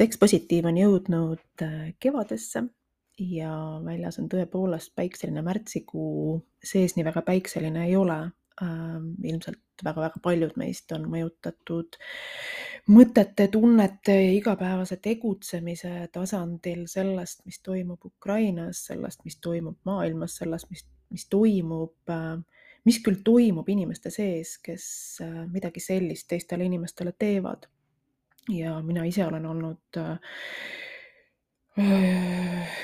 sekspositiiv on jõudnud äh, kevadesse ja väljas on tõepoolest päikseline märtsikuu, sees nii väga päikseline ei ole. Ähm, ilmselt väga-väga paljud meist on mõjutatud mõtete, tunnete ja igapäevase tegutsemise tasandil sellest, mis toimub Ukrainas, sellest, mis toimub maailmas, sellest, mis, mis toimub, äh, mis küll toimub inimeste sees, kes äh, midagi sellist teistele inimestele teevad ja mina ise olen olnud äh,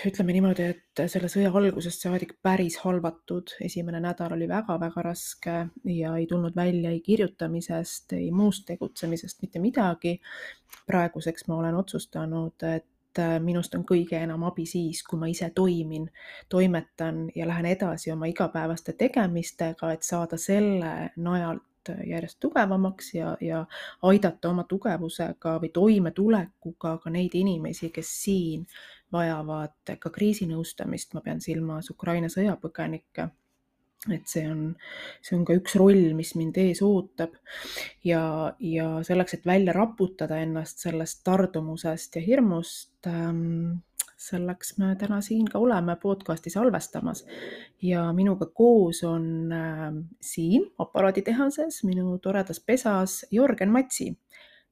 ütleme niimoodi, et selle sõja algusest saadik päris halvatud. esimene nädal oli väga-väga raske ja ei tulnud välja ei kirjutamisest, ei muust tegutsemisest mitte midagi. praeguseks ma olen otsustanud, et äh, minust on kõige enam abi siis, kui ma ise toimin, toimetan ja lähen edasi oma igapäevaste tegemistega, et saada selle najal järjest tugevamaks ja, ja aidata oma tugevusega või toimetulekuga ka neid inimesi, kes siin vajavad ka kriisinõustamist, ma pean silmas Ukraina sõjapõgenikke. Et see on, see on ka üks roll, mis mind ees ootab. Ja, ja selleks, et välja raputada ennast sellest tardumusest ja hirmust ähm,, selleks me täna siin ka oleme podcasti salvestamas. Ja minuga koos on äh, siin aparaaditehases minu toredas pesas Jörgen Matsi.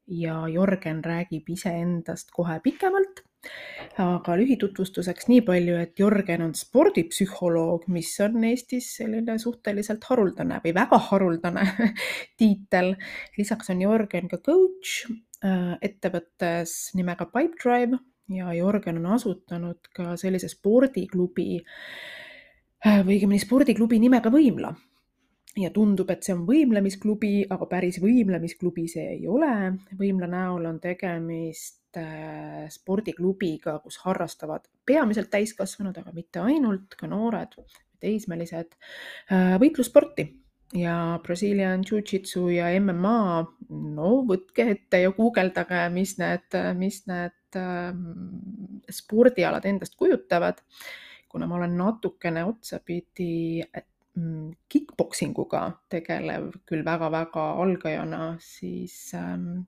Ja Jörgen räägib iseendast kohe pikemalt aga lühitutvustuseks nii palju, et Jörgen on spordipsühholoog, mis on Eestis selline suhteliselt haruldane või väga haruldane tiitel. lisaks on Jörgen ka coach äh, ettevõttes nimega Pipedrive ja Jörgen on asutanud ka sellise spordiklubi äh, või õigemini spordiklubi nimega Võimla. ja tundub, et see on võimlemisklubi, aga päris võimlemisklubi see ei ole. Võimla näol on tegemist äh, spordiklubiga, kus harrastavad peamiselt täiskasvanud, aga mitte ainult, ka noored, teismelised, äh, võitlussporti ja Brazilian Jiu-Jitsu ja MMA, no võtke ette ja guugeldage, mis need, mis need Ähm, spordialad endast kujutavad. kuna ma olen natukene otsapidi kick-poksinguga tegelev küll väga-väga algajana, siis, ähm,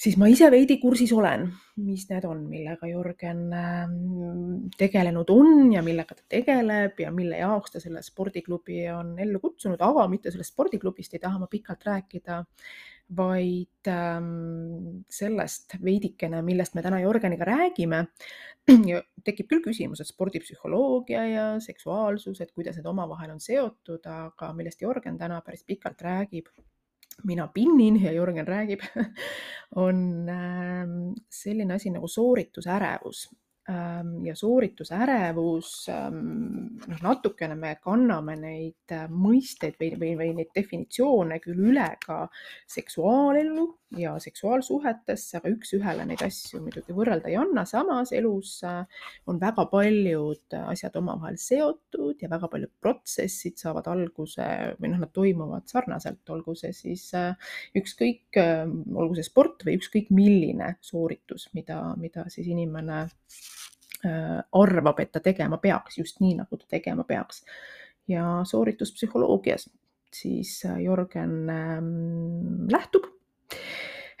siis ma ise veidi kursis olen, mis need on, millega Jörgen ähm, tegelenud on ja millega ta tegeleb ja mille jaoks ta selle spordiklubi on ellu kutsunud, aga mitte sellest spordiklubist ei taha ma pikalt rääkida vaid ähm, sellest veidikene, millest me täna Jörgeniga räägime. tekib küll küsimus, et spordipsühholoogia ja seksuaalsus, et kuidas need omavahel on seotud, aga millest Jörgen täna päris pikalt räägib mina pinnin ja Jürgen räägib, on ähm, selline asi nagu sooritusärevus ja sooritusärevus, ähm, noh, natukene me kanname neid äh, mõisteid või, või, või neid definitsioone küll üle ka seksuaalellu ja seksuaalsuhetesse, aga üks-ühele neid asju muidugi võrrelda ei anna. samas elus äh, on väga paljud asjad omavahel seotud ja väga paljud protsessid saavad alguse või noh, nad toimuvad sarnaselt, olgu see siis äh, ükskõik, olgu see sport või ükskõik milline sooritus, mida, mida siis inimene arvab, et ta tegema peaks, just nii, nagu ta tegema peaks. ja soorituspsühholoogias siis äh, Jörgen ähm, lähtub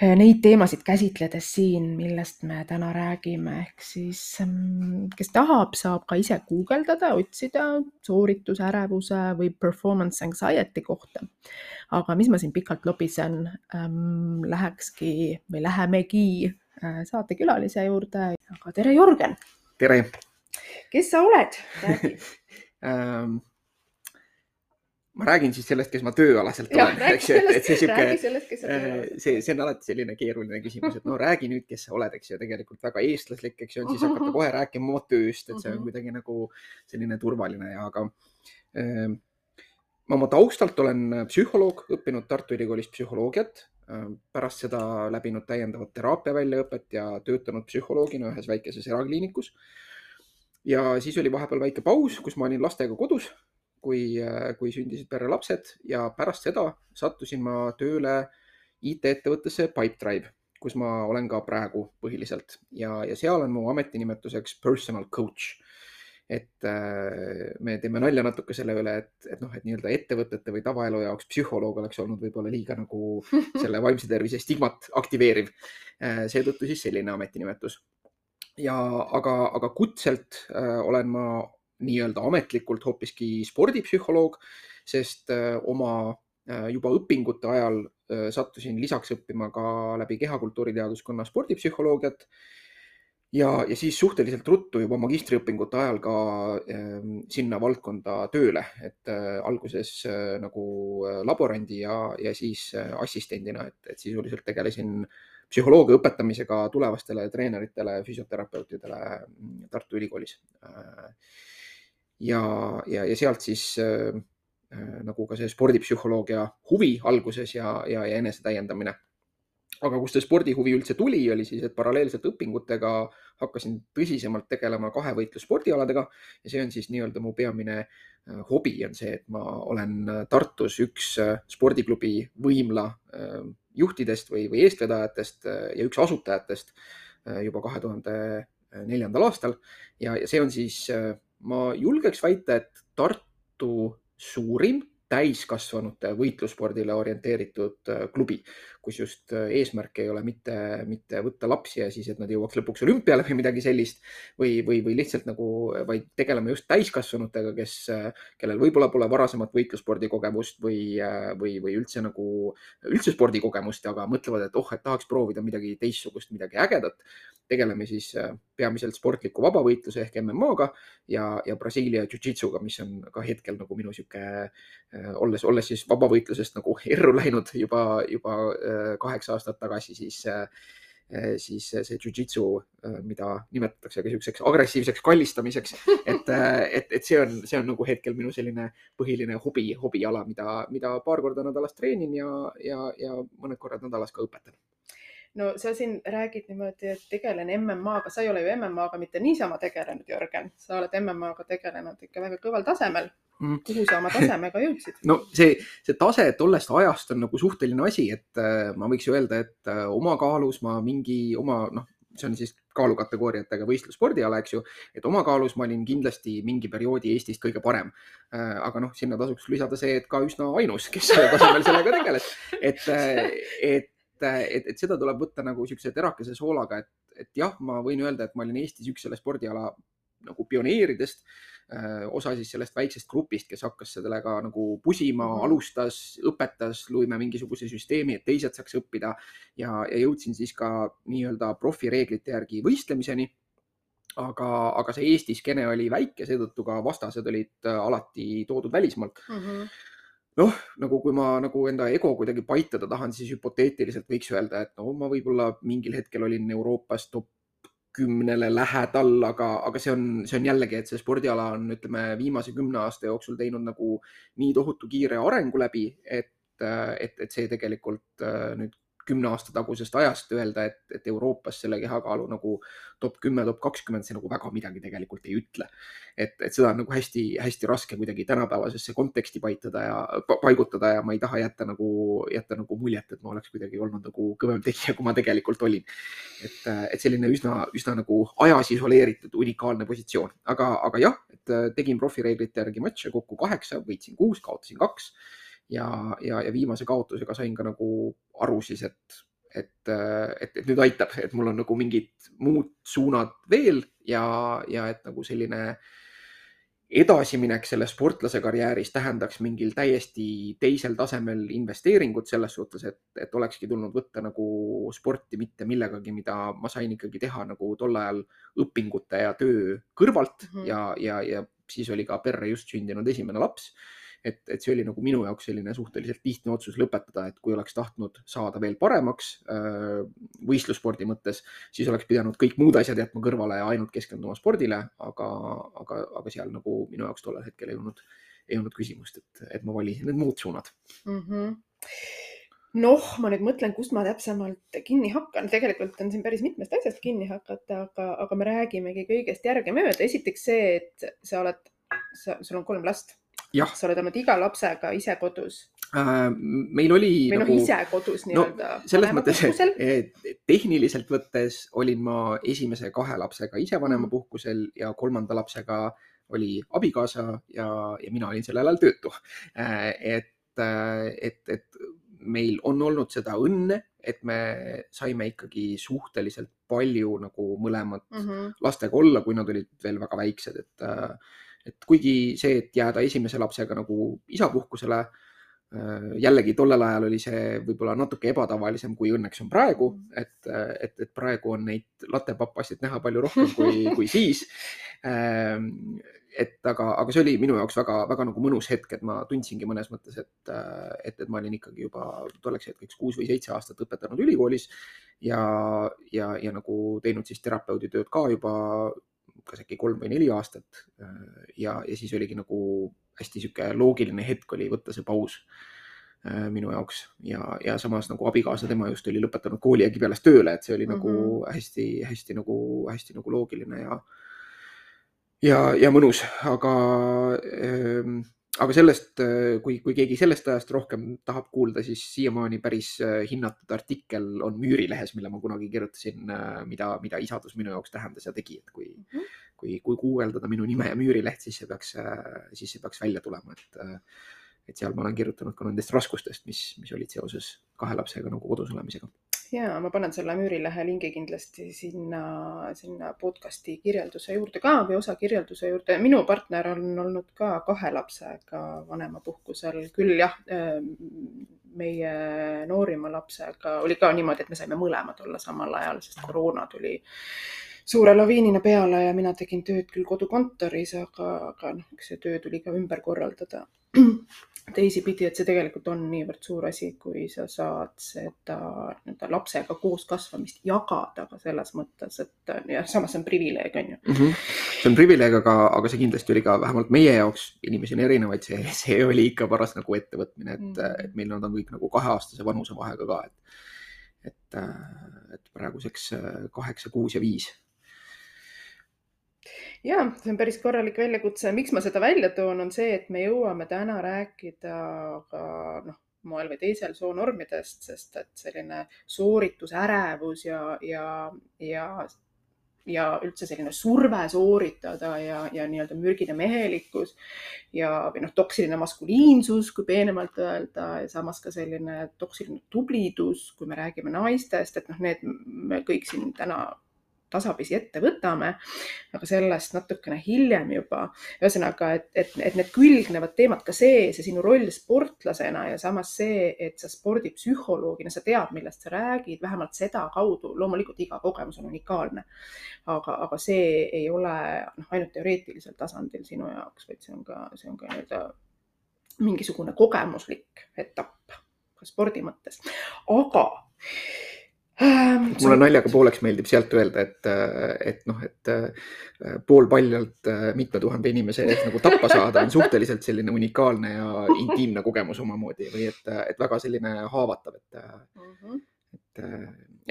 äh, neid teemasid käsitledes siin, millest me täna räägime, ehk siis ähm, kes tahab, saab ka ise guugeldada, otsida sooritusärevuse või performance anxiety kohta. aga mis ma siin pikalt lobisen ähm,, lähekski või lähemegi saatekülalise juurde, aga tere, Jörgen tere. kes sa oled? ähm, ma räägin siis sellest, kes ma tööalaselt olen, eks ju, et see sihuke, äh, see, see on alati selline keeruline küsimus, et no räägi nüüd, kes sa oled, eks ju, tegelikult väga eestlaslik, eks ju, on siis hakata kohe rääkima oma tööst, et see on mhm. kuidagi nagu selline turvaline ja, aga äh, ma oma taustalt olen psühholoog, õppinud Tartu Ülikoolis psühholoogiat, ähm, pärast seda läbinud täiendavat teraapia väljaõpet ja töötanud psühholoogina ühes väikeses erakliinikus. ja siis oli vahepeal väike paus, kus ma olin lastega kodus, kui, äh, kui sündisid perre lapsed. Ja pärast seda sattusin ma tööle IT-ettevõttesse Pipedrive, kus ma olen ka praegu põhiliselt. Ja, ja seal on mu ametinimetuseks personal coach et me teeme nalja natuke selle üle, et, et noh, et nii-öelda ettevõtete või tavaelu jaoks psühholoog oleks olnud võib-olla liiga nagu selle vaimse tervise stigmat aktiveeriv. seetõttu siis selline ametinimetus. ja aga, aga kutselt olen ma nii-öelda ametlikult hoopiski spordipsühholoog, sest oma juba õpingute ajal sattusin lisaks õppima ka läbi kehakultuuriteaduskonna spordipsühholoogiat. Ja, ja siis suhteliselt ruttu juba magistriõpingute ajal ka äh, sinna valdkonda tööle, et äh, alguses äh, nagu laborandi ja, ja siis assistendina, et, et sisuliselt tegelesin psühholoogia õpetamisega tulevastele treeneritele, füsioterapeutidele mm, Tartu Ülikoolis. ja, ja, ja sealt siis Äh, nagu ka see spordipsühholoogia huvi alguses ja, ja, ja enesetäiendamine. Aga kust see spordihuvi üldse tuli, oli siis, et paralleelselt õpingutega hakkasin tõsisemalt tegelema kahevõitlusspordialadega ja see on siis nii-öelda mu peamine äh, hobi on see, et ma olen Tartus üks äh, spordiklubi võimla juhtidest või, või eestvedajatest ja üks asutajatest juba kahe tuhande neljandal aastal. Ja, ja see on siis, ma julgeks väita, et Tartu suurim täiskasvanute võitlusspordile orienteeritud äh, klubi, kus just äh, eesmärk ei ole mitte, mitte võtta lapsi ja siis, et nad jõuaks lõpuks olümpiale või midagi sellist või, või, või lihtsalt nagu, vaid tegeleme just täiskasvanutega, kes, äh, kellel võib-olla pole varasemat võitlusspordi kogemust või, või, või üldse nagu, üldse spordikogemust, aga mõtlevad, et oh, et tahaks proovida midagi teistsugust, midagi ägedat. tegeleme siis peamiselt sportliku vabavõitluse ehk MM-ga ja, ja Brasiilia Jiu-Jitsuga, mis on ka hetkel nagu minu sihuke Äh, olles, olles siis vabavõitlusest nagu erru läinud juba, juba äh, kaheksa aastat tagasi, siis äh, siis see jujitsu, mida nimetatakse ka niisuguseks agressiivseks kallistamiseks, et, et, et see on, see on nagu hetkel minu selline põhiline hobi, hobiala, mida, mida paar korda nädalas treenin ja, ja, ja mõned korrad nädalas ka õpetan no sa siin räägid niimoodi, et tegelen MM-aga, sa ei ole ju MM-aga mitte niisama tegelenud, Jörgen, sa oled MM-aga tegelenud ikka väga kõval tasemel. Mm.. kuhu sa oma tasemega jõudsid? no see, see tase tollest ajast on nagu suhteline asi, et äh, ma võiks ju öelda, et äh, oma kaalus ma mingi oma noh, see on siis kaalukategooriatega võistlusspordiala, eks ju, et oma kaalus ma olin kindlasti mingi perioodi Eestist kõige parem. Äh,. aga noh, sinna tasuks lisada see, et ka üsna ainus, kes tasemel sellega tegeles, et, et et, et seda tuleb võtta nagu niisuguse terakese soolaga, et, et jah, ma võin öelda, et ma olin Eestis üks selle spordiala nagu pioneeridest, osa siis sellest väiksest grupist, kes hakkas sellega nagu pusima mm, -hmm. alustas, õpetas, lõime mingisuguse süsteemi, et teised saaks õppida ja, ja jõudsin siis ka nii-öelda profireeglite järgi võistlemiseni aga, aga see Eesti skeene oli väike, seetõttu ka vastased olid alati toodud välismaalt mm. -hmm noh, nagu kui ma nagu enda ego kuidagi paitada tahan, siis hüpoteetiliselt võiks öelda, et no ma võib-olla mingil hetkel olin Euroopas top kümnele lähedal, aga, aga see on, see on jällegi, et see spordiala on, ütleme, viimase kümne aasta jooksul teinud nagu nii tohutu kiire arengu läbi, et, et, et see tegelikult nüüd kümne aasta tagusest ajast öelda, et, et Euroopas selle kehakaalu nagu top kümme, top kakskümmend, see nagu väga midagi tegelikult ei ütle. et, et seda on nagu hästi-hästi raske kuidagi tänapäevasesse konteksti paitada ja paigutada ja ma ei taha jätta nagu, jätta nagu muljet, et ma oleks kuidagi olnud nagu kõvem tegija, kui ma tegelikult olin. et, et selline üsna, üsna nagu ajas isoleeritud unikaalne positsioon, aga, aga jah, et tegin profireeglite järgi matše kokku kaheksa, võitsin kuus, kaotasin kaks ja, ja, ja viimase kaotusega sain ka nagu aru siis, et, et, et, et nüüd aitab, et mul on nagu mingid muud suunad veel ja, ja et nagu selline edasiminek selles sportlase karjääris tähendaks mingil täiesti teisel tasemel investeeringut selles suhtes, et, et olekski tulnud võtta nagu sporti mitte millegagi, mida ma sain ikkagi teha nagu tol ajal õpingute ja töö kõrvalt mm -hmm. ja, ja, ja siis oli ka perre just sündinud esimene laps et, et see oli nagu minu jaoks selline suhteliselt lihtne otsus lõpetada, et kui oleks tahtnud saada veel paremaks äh, võistlusspordi mõttes, siis oleks pidanud kõik muud asjad jätma kõrvale ja ainult keskenduma spordile, aga, aga, aga seal nagu minu jaoks tollel hetkel ei olnud, ei olnud küsimust, et, et ma valisin need muud suunad mm. -hmm noh, ma nüüd mõtlen, kust ma täpsemalt kinni hakkan, tegelikult on siin päris mitmest asjast kinni hakata, aga, aga me räägimegi kõigest järgemööda. esiteks see, et sa oled, sul on kolm last sa oled olnud iga lapsega ise kodus äh,? meil oli. või noh nagu,, ise kodus nii-öelda no,. selles mõttes, et tehniliselt võttes olin ma esimese kahe lapsega ise vanemapuhkusel ja kolmanda lapsega oli abikaasa ja, ja mina olin sellel ajal töötu. et, et, et meil on olnud seda õnne, et me saime ikkagi suhteliselt palju nagu mõlemad mm -hmm. lastega olla, kui nad olid veel väga väiksed, et, et kuigi see, et jääda esimese lapsega nagu isapuhkusele äh, Äh, jällegi tollel ajal oli see võib-olla natuke ebatavalisem, kui õnneks on praegu, et, et, et praegu on neid lattepapasid näha palju rohkem kui, kui siis. Ähm, et aga, aga see oli minu jaoks väga-väga nagu mõnus hetk, et ma tundsingi mõnes mõttes, et, et, et ma olin ikkagi juba tolleks hetkeks kuus või seitse aastat õpetanud ülikoolis ja, ja, ja nagu teinud siis terapeudi tööd ka juba kas äkki kolm või neli aastat. ja, ja siis oligi nagu hästi sihuke loogiline hetk oli võtta see paus äh, minu jaoks ja, ja samas nagu abikaasa, tema just oli lõpetanud kooli ja kibeledes tööle, et see oli mm -hmm. nagu hästi-hästi mhm. nagu, hästi nagu loogiline ja, ja, ja mõnus, aga ähm, aga sellest, äh, kui, kui keegi sellest ajast rohkem tahab kuulda, siis siiamaani päris äh, hinnatud artikkel on Müürilehes, mille ma kunagi kirjutasin, mida, mida isadus minu jaoks tähendas ja tegi, et kui mm, -hmm kui, kui guugeldada minu nime ja Müürileht, siis see peaks, siis see peaks välja tulema, et, et seal ma olen kirjutanud ka nendest raskustest, mis, mis olid seoses kahe lapsega nagu kodus olemisega. Ja ma panen selle Müürilehe lingi kindlasti sinna, sinna podcast'i kirjelduse juurde ka või osa kirjelduse juurde. minu partner on olnud ka kahe lapsega vanemapuhkusel, küll jah meie noorima lapsega oli ka niimoodi, et me saime mõlemad olla samal ajal, sest koroona tuli suure laviinina peale ja mina tegin tööd küll kodukontoris, aga, aga noh, eks see töö tuli ka ümber korraldada teisipidi, et see tegelikult on niivõrd suur asi, kui sa saad seda nii-öelda lapsega koos kasvamist jagada ka selles mõttes, et ja samas see on privileeg, on ju mm. -hmm. see on privileeg, aga, aga see kindlasti oli ka vähemalt meie jaoks, inimesi on erinevaid, see, see oli ikka paras nagu ettevõtmine, et mm, -hmm. et meil nad on kõik nagu kaheaastase vanusevahega ka, et, et, et praeguseks kaheksa, kuus ja viis ja see on päris korralik väljakutse. miks ma seda välja toon, on see, et me jõuame täna rääkida ka noh, moel või teisel soonormidest, sest et selline sooritusärevus ja, ja, ja ja üldse selline surve sooritada ja, ja nii-öelda mürgine mehelikkus ja, või noh, toksiline maskuliinsus, kui peenemalt öelda, ja samas ka selline toksiline tublidus, kui me räägime naistest, et noh, need me kõik siin täna tasapisi ette võtame, aga sellest natukene hiljem juba. ühesõnaga, et, et, et need külgnevad teemad, ka see, see sinu roll sportlasena ja samas see, et sa spordipsühholoogina, sa tead, millest sa räägid, vähemalt seda kaudu, loomulikult iga kogemus on unikaalne. aga, aga see ei ole noh, ainult teoreetilisel tasandil sinu jaoks, vaid see on ka, see on ka nii-öelda mingisugune kogemuslik etapp ka spordi mõttes, aga mulle naljaga pooleks meeldib sealt öelda, et, äh, et noh, et äh, poolpaljalt äh, mitme tuhande inimese ees nagu tappa saada on suhteliselt selline unikaalne ja intiimne kogemus omamoodi või et, et väga selline haavatav, et uh, -huh. et,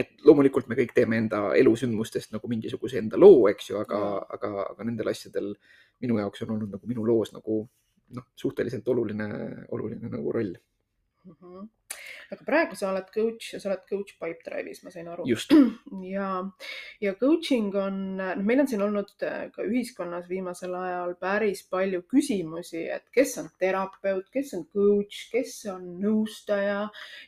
et loomulikult me kõik teeme enda elusündmustest nagu mingisuguse enda loo, eks ju, aga uh, -huh. aga, aga nendel asjadel minu jaoks on olnud nagu minu loos nagu noh, suhteliselt oluline, oluline nagu roll uh. -huh aga praegu sa oled coach ja sa oled coach Pipedrive'is, ma sain aru. ja, ja coaching on, noh, meil on siin olnud äh, ka ühiskonnas viimasel ajal päris palju küsimusi, et kes on terapeut, kes on coach, kes on nõustaja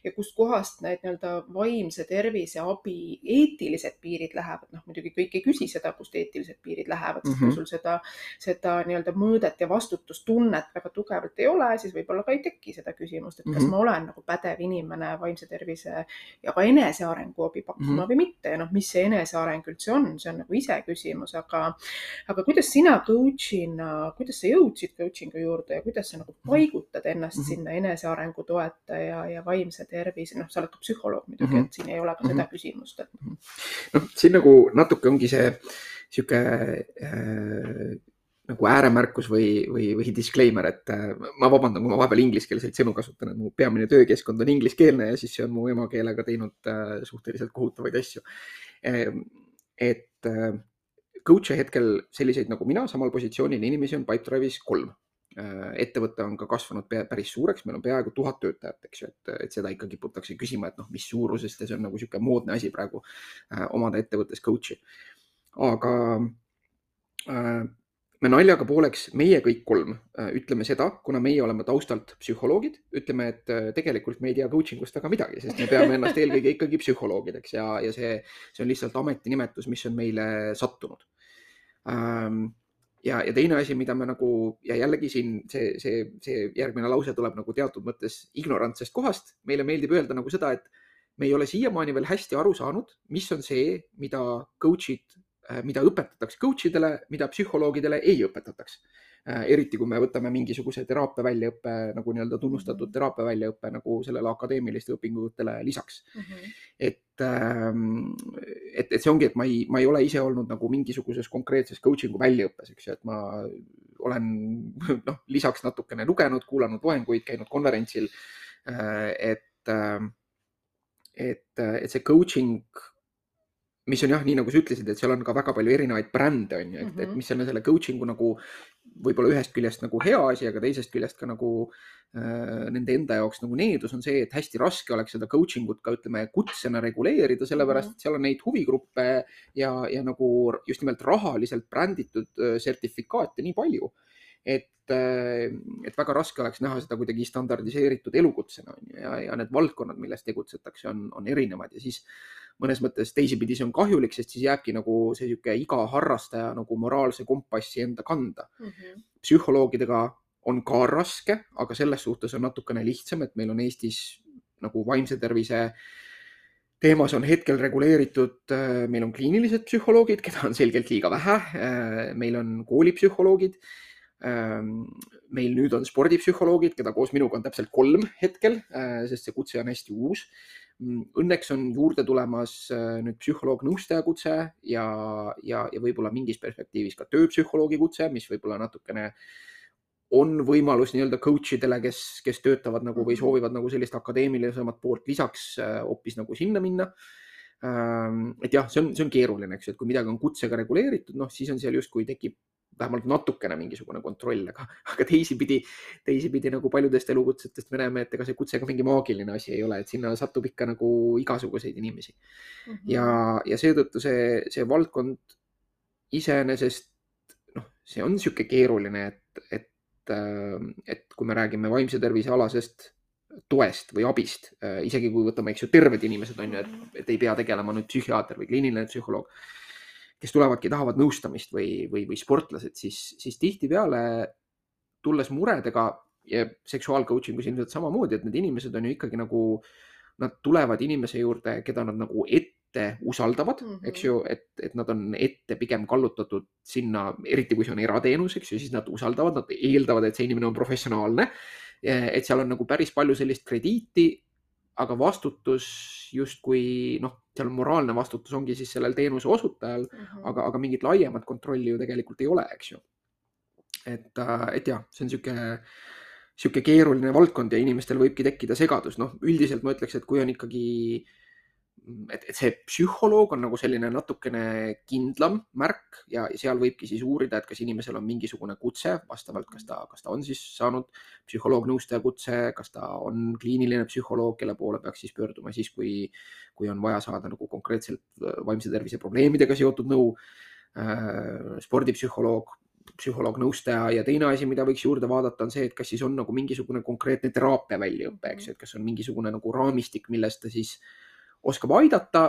ja kustkohast need nii-öelda vaimse tervise abi eetilised piirid lähevad. noh, muidugi kõik ei küsi seda, kust eetilised piirid lähevad, sest mm -hmm. kui sul seda, seda nii-öelda mõõdet ja vastutustunnet väga tugevalt ei ole, siis võib-olla ka ei teki seda küsimust, et kas mm -hmm. ma olen nagu pädev inimene inimene vaimse tervise ja ka enesearengu abi pakkuma mm -hmm. või mitte ja noh, mis see eneseareng üldse on, see on nagu iseküsimus, aga, aga kuidas sina coach'ina, kuidas sa jõudsid coaching'u juurde ja kuidas sa nagu mhm. paigutad ennast mm -hmm. sinna enesearengu toetaja ja vaimse tervise, noh, sa oled ka psühholoog muidugi mm, -hmm. et siin ei ole ka seda mm -hmm. küsimust, et. Mhm. noh, siin nagu natuke ongi see sihuke äh, nagu ääremärkus või, või, või disclaimer, et äh, ma vabandan, kui ma vahepeal ingliskeelseid sõnu kasutan, et mu peamine töökeskkond on ingliskeelne ja siis see on mu emakeelega teinud äh, suhteliselt kohutavaid asju. Ehm, et äh, coach'e hetkel selliseid nagu mina samal positsioonil inimesi on Pipedrive'is kolm. ettevõte on ka kasvanud päris suureks, meil on peaaegu tuhat töötajat, eks ju, et, et seda ikka kiputakse küsima, et noh, mis suurusest ja see on nagu niisugune moodne asi praegu omada ettevõttes coach'i. aga me naljaga pooleks, meie kõik kolm äh, ütleme seda, kuna meie oleme taustalt psühholoogid, ütleme, et äh, tegelikult me ei tea coaching ust väga midagi, sest me peame ennast eelkõige ikkagi psühholoogideks ja, ja see, see on lihtsalt ametinimetus, mis on meile sattunud ähm, ja, ja teine asi, mida me nagu ja jällegi siin see, see, see järgmine lause tuleb nagu teatud mõttes ignorantsest kohast. meile meeldib öelda nagu seda, et me ei ole siiamaani veel hästi aru saanud, mis on see, mida coach'id mida õpetatakse coach idele, mida psühholoogidele ei õpetataks. Äh, eriti kui me võtame mingisuguse teraapia väljaõppe nagu nii-öelda tunnustatud mhm. teraapia väljaõppe nagu sellele akadeemiliste õpingutele lisaks mm. -hmm. et, ähm, et, et see ongi, et ma ei, ma ei ole ise olnud nagu mingisuguses konkreetses coaching'u väljaõppes, eks ju, et ma olen noh, lisaks natukene lugenud, kuulanud loenguid, käinud konverentsil. Äh, et, et, et see coaching mis on jah, nii nagu sa ütlesid, et seal on ka väga palju erinevaid brände on ju, et mm, -hmm. et mhm. mis on selle coaching'u nagu võib-olla ühest küljest nagu hea asi, aga teisest küljest ka nagu äh, nende enda jaoks nagu needus on see, et hästi raske oleks seda coaching ut ka ütleme kutsena reguleerida, sellepärast mhm. et seal on neid huvigruppe ja, ja nagu just nimelt rahaliselt bränditud äh, sertifikaate nii palju et, äh, et väga raske oleks näha seda kuidagi standardiseeritud elukutsena on ju ja, ja need valdkonnad, milles tegutsetakse, on, on erinevad ja siis mõnes mõttes teisipidi see on kahjulik, sest siis jääbki nagu see niisugune iga harrastaja nagu moraalse kompassi enda kanda mm. -hmm. psühholoogidega on ka raske, aga selles suhtes on natukene lihtsam, et meil on Eestis nagu vaimse tervise teemas on hetkel reguleeritud, meil on kliinilised psühholoogid, keda on selgelt liiga vähe. meil on koolipsühholoogid. meil nüüd on spordipsühholoogid, keda koos minuga on täpselt kolm hetkel, sest see kutse on hästi uus õnneks on juurde tulemas äh, nüüd psühholoog-nõustaja kutse ja, ja, ja võib-olla mingis perspektiivis ka tööpsühholoogi kutse, mis võib-olla natukene on võimalus nii-öelda coach idele, kes, kes töötavad nagu või mhm. soovivad nagu sellist akadeemilisemat poolt lisaks äh, hoopis nagu sinna minna. Ähm, et jah, see on, see on keeruline, eks ju, et kui midagi on kutsega reguleeritud, noh, siis on seal justkui tekib vähemalt natukene mingisugune kontroll, aga, aga teisipidi, teisipidi nagu paljudest elukutsetest me näeme, et ega see kutse ka mingi maagiline asi ei ole, et sinna satub ikka nagu igasuguseid inimesi mm. -hmm. ja, ja seetõttu see, see valdkond iseenesest noh, see on niisugune keeruline, et, et, äh, et kui me räägime vaimse tervise alasest toest või abist, äh, isegi kui võtame, eks ju, terved inimesed on ju, et, mhm. et ei pea tegelema nüüd psühhiaater või kliiniline psühholoog kes tulevadki, tahavad nõustamist või, või, või sportlased, siis, siis tihtipeale tulles muredega ja seksuaal coaching us ilmselt samamoodi, et need inimesed on ju ikkagi nagu, nad tulevad inimese juurde, keda nad nagu ette usaldavad mm, -hmm. eks ju, et, et nad on ette pigem kallutatud sinna, eriti kui see on erateenus, eks ju, siis nad usaldavad, nad eeldavad, et see inimene on professionaalne. Et seal on nagu päris palju sellist krediiti, aga vastutus justkui noh, seal moraalne vastutus ongi siis sellel teenuse osutajal mm, -hmm. aga, aga mingit laiemat kontrolli ju tegelikult ei ole, eks ju. et, äh, et jah, see on niisugune, niisugune keeruline valdkond ja inimestel võibki tekkida segadus, noh, üldiselt ma ütleks, et kui on ikkagi äh, et, et see psühholoog on nagu selline natukene kindlam märk ja seal võibki siis uurida, et kas inimesel on mingisugune kutse vastavalt, kas ta, kas ta on siis saanud psühholoog-nõustaja kutse, kas ta on kliiniline psühholoog, kelle poole peaks siis pöörduma siis, kui, kui on vaja saada nagu konkreetselt äh, vaimse tervise probleemidega seotud nõu äh,. spordipsühholoog, psühholoog-nõustaja ja teine asi, mida võiks juurde vaadata, on see, et kas siis on nagu mingisugune konkreetne teraapia väljaõpe, eks ju, et kas on mingisugune nagu raamistik, millest ta siis äh, oskab aidata.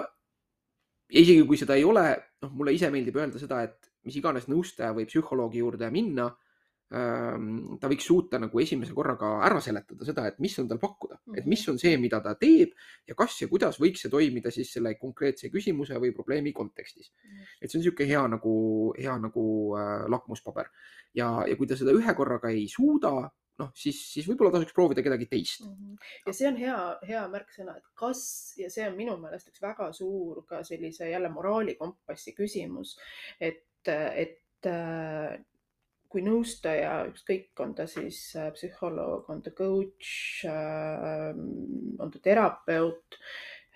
ja isegi kui seda ei ole, noh, mulle ise meeldib öelda seda, et mis iganes nõustaja või psühholoogi juurde minna ähm, ta võiks suuta nagu esimese korraga ära seletada seda, et mis on tal pakkuda, et mis on see, mida ta teeb ja kas ja kuidas võiks see toimida siis selle konkreetse küsimuse või probleemi kontekstis. et see on niisugune hea nagu, hea nagu äh, lakmuspaber ja, ja kui ta seda ühe korraga ei suuda, noh, siis, siis võib-olla tasuks proovida kedagi teist mm. -hmm. ja see on hea, hea märksõna, et kas ja see on minu meelest üks väga suur ka sellise jälle moraalikompassi küsimus, et, et äh, kui nõustaja, ükskõik, on ta siis äh, psühholoog, on ta coach, äh, on ta terapeut,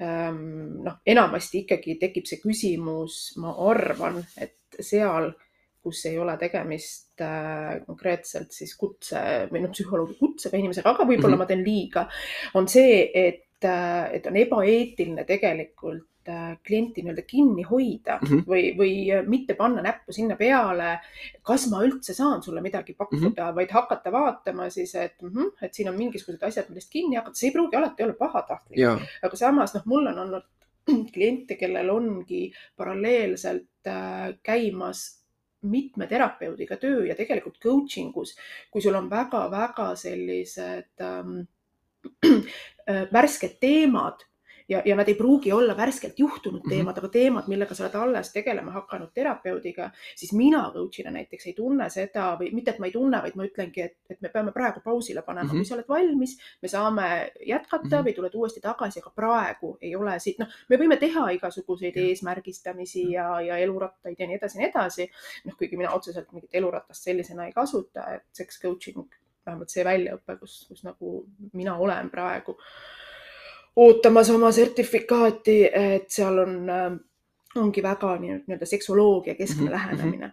ähm, noh, enamasti ikkagi tekib see küsimus, ma arvan, et seal kus ei ole tegemist äh, konkreetselt siis kutse või noh, psühholoogi kutsega inimesega, aga võib-olla mm -hmm. ma teen liiga, on see, et, äh, et on ebaeetiline tegelikult äh, klienti nii-öelda kinni hoida mm -hmm. või, või mitte panna näppu sinna peale, kas ma üldse saan sulle midagi pakkuda mm, -hmm. vaid hakata vaatama siis, et mm, -hmm, et siin on mingisugused asjad, millest kinni hakata, see ei pruugi alati olla pahatahtlik. aga samas noh, mul on olnud kliente, kellel ongi paralleelselt käimas mitme terapeudiga töö ja tegelikult coaching us, kui sul on väga-väga sellised ähm, äh, värsked teemad ja, ja nad ei pruugi olla värskelt juhtunud mhm. teemad mm, -hmm. aga teemad, millega sa oled alles tegelema hakanud terapeudiga, siis mina coach'ina näiteks ei tunne seda või mitte, et ma ei tunne, vaid ma ütlengi, et, et me peame praegu pausile panema mm, -hmm. kui sa oled valmis, me saame jätkata mm -hmm. või tuled uuesti tagasi, aga praegu ei ole siit, noh, me võime teha igasuguseid -hmm. eesmärgistamisi ja, ja elurattaid ja nii edasi ja nii edasi. noh, kuigi mina otseselt mingit eluratast sellisena ei kasuta, et sex coaching vähemalt see väljaõpe, kus, kus nagu mina olen praegu ootamas oma sertifikaati, et seal on, äh, ongi väga nii-öelda seksoloogia keskne mm -hmm. lähenemine.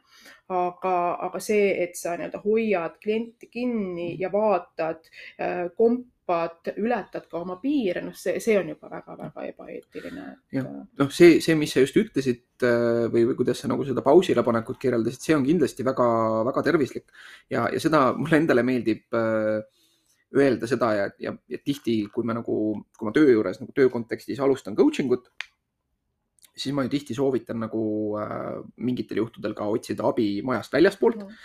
aga, aga see, et sa nii-öelda hoiad klienti kinni ja vaatad, äh, kompad, ületad ka oma piire, noh, see, see on juba väga-väga ebaeetiline. jah, äh, noh, see, see, mis sa just ütlesid või, või kuidas sa nagu seda pausile panekut kirjeldasid, see on kindlasti väga-väga tervislik ja, ja seda mulle endale meeldib äh, öelda seda ja, ja, ja tihti, kui me nagu, kui ma töö juures nagu töö kontekstis alustan coaching ut, siis ma ju tihti soovitan nagu äh, mingitel juhtudel ka otsida abi majast väljaspoolt mm. -hmm.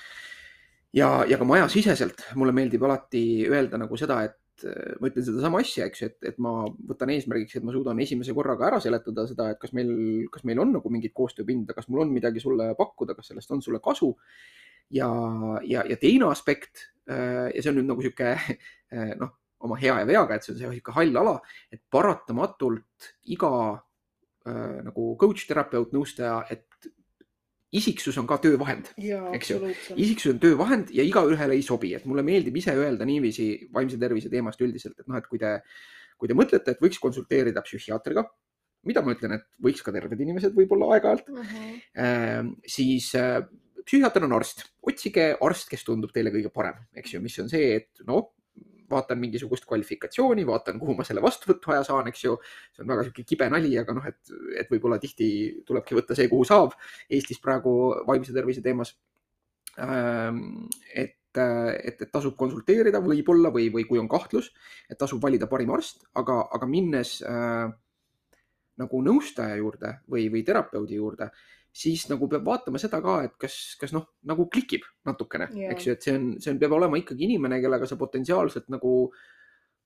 ja, ja ka majasiseselt mulle meeldib alati öelda nagu seda, et äh, ma ütlen sedasama asja, eks ju, et, et ma võtan eesmärgiks, et ma suudan esimese korraga ära seletada seda, et kas meil, kas meil on nagu mingit koostööpinda, kas mul on midagi sulle pakkuda, kas sellest on sulle kasu. Ja, ja, ja teine aspekt Äh, ja see on nüüd nagu sihuke äh, noh, oma hea ja veaga, et see on sihuke hall ala, et paratamatult iga äh, nagu coach, terapeut, nõustaja, et isiksus on ka töövahend, eks ju. isiksus on töövahend ja igaühele ei sobi, et mulle meeldib ise öelda niiviisi vaimse tervise teemast üldiselt, et noh, et kui te, kui te mõtlete, et võiks konsulteerida psühhiaatriga, mida ma ütlen, et võiks ka terved inimesed võib-olla aeg-ajalt uh, -huh. äh, siis psühhiaater on arst, otsige arst, kes tundub teile kõige parem, eks ju, mis on see, et noh, vaatan mingisugust kvalifikatsiooni, vaatan, kuhu ma selle vastuvõtuaja saan, eks ju. see on väga sihuke kibe nali, aga noh, et, et võib-olla tihti tulebki võtta see, kuhu saab Eestis praegu vaimse tervise teemas. Ähm, et, et, et tasub konsulteerida võib-olla või, või kui on kahtlus, et tasub valida parim arst, aga, aga minnes äh, nagu nõustaja juurde või, või terapeudi juurde siis nagu peab vaatama seda ka, et kas, kas noh, nagu klikib natukene yeah., eks ju, et see on, see on, peab olema ikkagi inimene, kellega sa potentsiaalselt nagu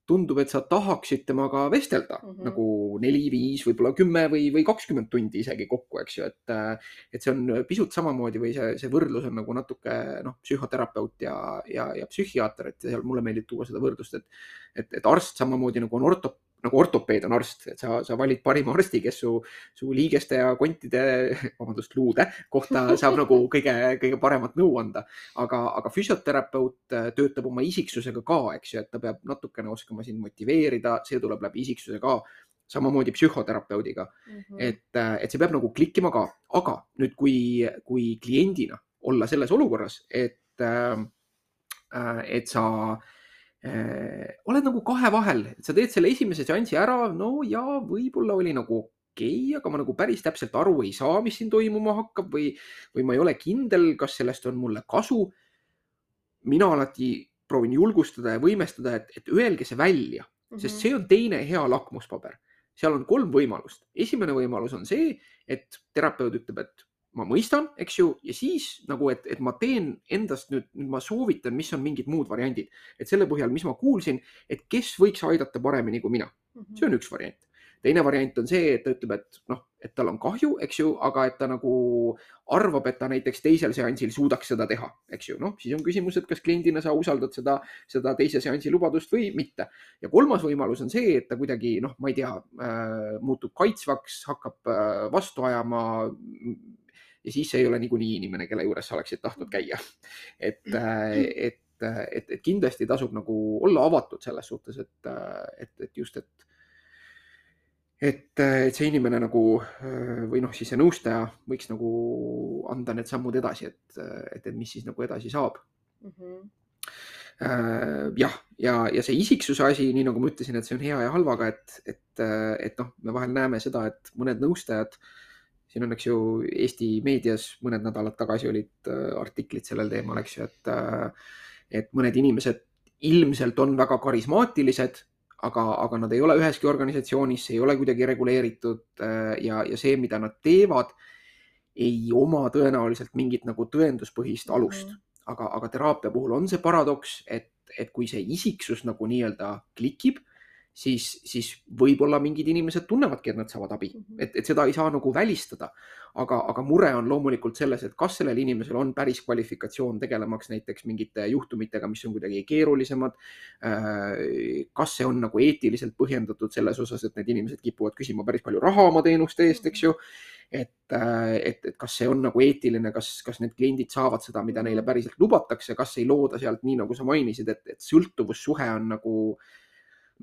tundub, et sa tahaksid temaga vestelda mm -hmm. nagu neli, viis, võib-olla kümme või, või kakskümmend tundi isegi kokku, eks ju, et, et see on pisut samamoodi või see, see võrdlus on nagu natuke noh, psühhoterapeut ja, ja, ja psühhiaater, et seal mulle meeldib tuua seda võrdlust, et, et, et arst samamoodi nagu on ortop nagu ortopeed on arst, et sa, sa valid parima arsti, kes su, su liigeste ja kontide, vabandust, luude kohta saab nagu kõige, kõige paremat nõu anda. aga, aga füsioterapeut äh, töötab oma isiksusega ka, eks ju, et ta peab natukene oskama sind motiveerida, see tuleb läbi isiksuse ka samamoodi psühhoterapeudiga mm. -hmm. et, äh, et see peab nagu klikkima ka, aga nüüd, kui, kui kliendina olla selles olukorras, et, äh, et sa äh, äh, oled nagu kahe vahel, et sa teed selle esimese seansi ära, no ja võib-olla oli nagu okei okay,, aga ma nagu päris täpselt aru ei saa, mis siin toimuma hakkab või, või ma ei ole kindel, kas sellest on mulle kasu. mina alati proovin julgustada ja võimestada, et, et öelge see välja mm, -hmm. sest see on teine hea lakmuspaber. seal on kolm võimalust. esimene võimalus on see, et terapeut ütleb, et ma mõistan, eks ju, ja siis nagu, et, et ma teen endast nüüd, nüüd ma soovitan, mis on mingid muud variandid, et selle põhjal, mis ma kuulsin, et kes võiks aidata paremini kui mina. see on üks variant. teine variant on see, et ta ütleb, et noh, et tal on kahju, eks ju, aga et ta nagu arvab, et ta näiteks teisel seansil suudaks seda teha, eks ju, noh, siis on küsimus, et kas kliendina sa usaldad seda, seda teise seansi lubadust või mitte. ja kolmas võimalus on see, et ta kuidagi noh, ma ei tea äh,, muutub kaitsvaks, hakkab äh, vastu ajama ja siis see ei ole niikuinii inimene, kelle juures sa oleksid tahtnud käia. et, äh, et, et, et kindlasti tasub nagu olla avatud selles suhtes, et, et, et just, et et, et see inimene nagu või noh, siis see nõustaja võiks nagu anda need sammud edasi, et, et, et mis siis nagu edasi saab mm. -hmm äh, jah, ja, ja see isiksuse asi, nii nagu ma ütlesin, et see on hea ja halvaga, et, et, et noh, me vahel näeme seda, et mõned nõustajad, siin on, eks ju, Eesti meedias mõned nädalad tagasi olid artiklid sellel teemal, eks ju, et, et mõned inimesed ilmselt on väga karismaatilised, aga, aga nad ei ole üheski organisatsioonis, see ei ole kuidagi reguleeritud ja, ja see, mida nad teevad, ei oma tõenäoliselt mingit nagu tõenduspõhist alust mm. aga, aga teraapia puhul on see paradoks, et, et kui see isiksus nagu nii-öelda klikib, siis, siis võib-olla mingid inimesed tunnevadki, et nad saavad abi, mhm. et, et seda ei saa nagu välistada. aga, aga mure on loomulikult selles, et kas sellel inimesel on päris kvalifikatsioon tegelemaks näiteks mingite juhtumitega, mis on kuidagi keerulisemad. Äh, kas see on nagu eetiliselt põhjendatud selles osas, et need inimesed kipuvad küsima päris palju raha oma teenuste eest, eks ju et, äh, et, et kas see on nagu eetiline, kas, kas need kliendid saavad seda, mida neile päriselt lubatakse, kas ei looda sealt nii, nagu sa mainisid, et, et sõltuvussuhe on nagu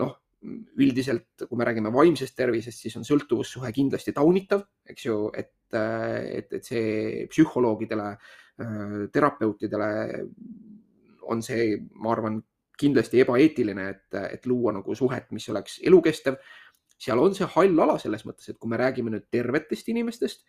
noh, üldiselt, kui me räägime vaimsest tervisest, siis on sõltuvussuhe kindlasti taunitav, eks ju, et, et, et see psühholoogidele, äh, terapeutidele on see, ma arvan, kindlasti ebaeetiline, et, et luua nagu suhet, mis oleks elukestev. Seal on see hall ala selles mõttes, et kui me räägime nüüd tervetest inimestest,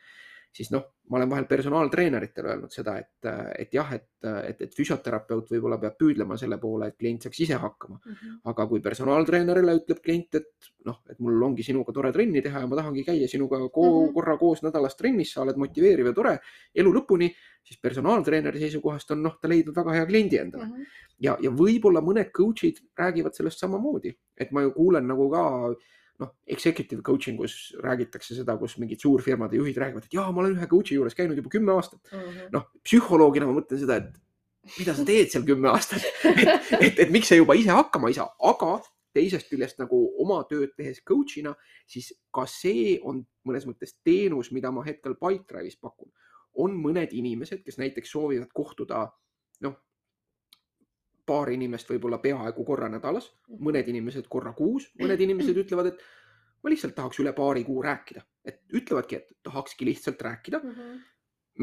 siis noh, ma olen vahel personaaltreeneritele öelnud seda, et, et jah, et, et, et füsioterapeut võib-olla peab püüdlema selle poole, et klient saaks ise hakkama mm. -hmm. aga kui personaaltreenerile ütleb klient, et noh, et mul ongi sinuga tore trenni teha ja ma tahangi käia sinuga ko mm -hmm. korra koos nädalas trennis, sa oled motiveeriv ja tore elu lõpuni, siis personaaltreeneri seisukohast on noh, ta leidnud väga hea kliendi endale mm. -hmm. ja, ja võib-olla mõned coach'id räägivad sellest samamoodi, et ma ju kuulen nagu ka noh, executive coaching us räägitakse seda, kus mingid suurfirmade juhid räägivad, et jaa, ma olen ühe coach'i juures käinud juba kümme aastat. Mm -hmm.. noh, psühholoogina ma mõtlen seda, et mida sa teed seal kümme aastat? Et, et, et miks sa juba ise hakkama ei saa, aga teisest küljest nagu oma tööd tehes coach'ina, siis ka see on mõnes mõttes teenus, mida ma hetkel Pipedrive'is pakun. on mõned inimesed, kes näiteks soovivad kohtuda noh, paar inimest võib-olla peaaegu korra nädalas, mhm. mõned inimesed korra kuus, mõned inimesed ütlevad, et ma lihtsalt tahaks üle paari kuu rääkida, et ütlevadki, et tahakski lihtsalt rääkida mm. -hmm.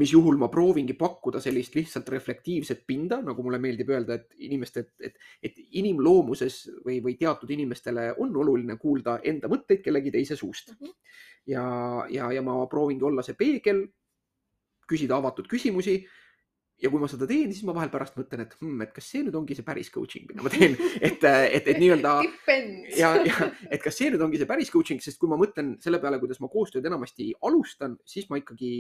mis juhul ma proovingi pakkuda sellist lihtsalt reflektiivset pinda, nagu mulle meeldib öelda, et inimeste, et, et, et inimloomuses või, või teatud inimestele on oluline kuulda enda mõtteid kellegi teise suust mm. -hmm. ja, ja, ja ma proovingi olla see peegel, küsida avatud küsimusi ja kui ma seda teen, siis ma vahel pärast mõtlen, et hmm, et kas see nüüd ongi see päris coaching, mida ma teen, et, et, et nii-öelda ja, ja et kas see nüüd ongi see päris coaching, sest kui ma mõtlen selle peale, kuidas ma koostööd enamasti alustan, siis ma ikkagi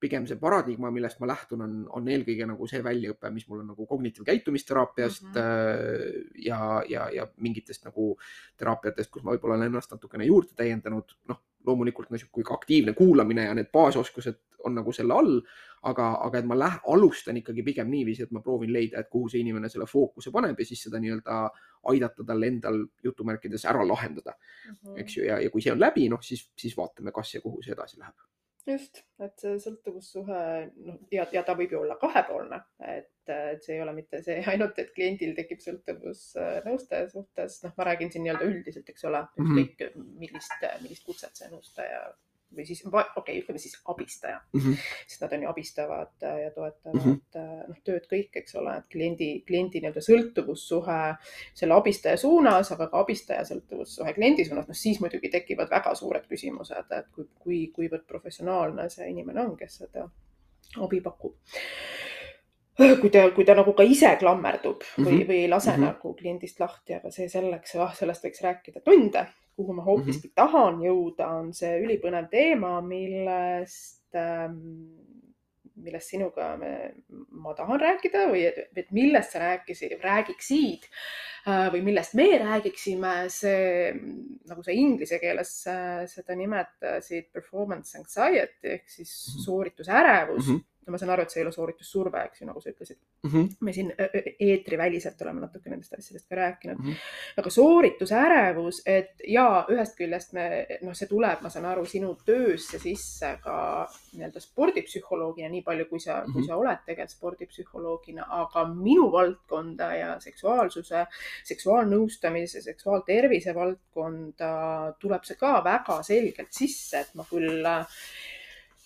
pigem see paradigma, millest ma lähtun, on, on eelkõige nagu see väljaõpe, mis mul on nagu kognitiivkäitumisteraapiast mm -hmm. ja, ja, ja mingitest nagu teraapiatest, kus ma võib-olla olen ennast natukene juurde täiendanud, noh, loomulikult niisugune aktiivne kuulamine ja need baasoskused on nagu selle all, aga, aga et ma lähe, alustan ikkagi pigem niiviisi, et ma proovin leida, et kuhu see inimene selle fookuse paneb ja siis seda nii-öelda aidata tal endal jutumärkides ära lahendada mm, -hmm. eks ju, ja, ja kui see on läbi, noh siis, siis vaatame, kas ja kuhu see edasi läheb just, et see sõltuvussuhe, noh ja, ja ta võib ju olla kahepoolne, et, see ei ole mitte see ainult, et kliendil tekib sõltuvus nõustaja suhtes, noh, ma räägin siin nii-öelda üldiselt, eks ole, mhm. ükskõik mm -hmm. millist, millist kutset see nõustaja või siis okei okay,, ütleme siis abistaja mm, -hmm. sest nad on ju abistavad äh, ja toetavad mm -hmm. noh, tööd kõik, eks ole, et kliendi, kliendi nii-öelda sõltuvussuhe selle abistaja suunas, aga ka abistaja sõltuvussuhe kliendi suunas, noh siis muidugi tekivad väga suured küsimused, et kui, kui, kuivõrd professionaalne see inimene on, kes seda abi pakub kui ta, kui ta nagu ka ise klammerdub või mm, -hmm. või ei lase mm -hmm. nagu kliendist lahti, aga see selleks, ah, sellest võiks rääkida tunde kuhu ma hoopiski mm -hmm. tahan jõuda, on see ülipõnev teema, millest ähm, millest sinuga me, ma tahan rääkida või et, millest sa rääkisid, räägiksid äh, või millest me räägiksime, see nagu sa inglise keeles äh, seda nimetasid performance anxiety ehk siis mhm. sooritusärevus mm. -hmm no ma saan aru, et see ei ole sooritussurve, eks ju, nagu sa ütlesid mm. -hmm. me siin eetriväliselt oleme natuke nendest asjadest ka rääkinud mm. -hmm. aga sooritusärevus, et ja ühest küljest me, noh, see tuleb, ma saan aru, sinu töösse sisse ka nii-öelda spordipsühholoogina, nii palju, kui sa mm, -hmm. kui mhm. sa oled tegelikult spordipsühholoogina, aga minu valdkonda ja seksuaalsuse, seksuaalnõustamise, seksuaaltervise valdkonda tuleb see ka väga selgelt sisse, et ma küll Äh,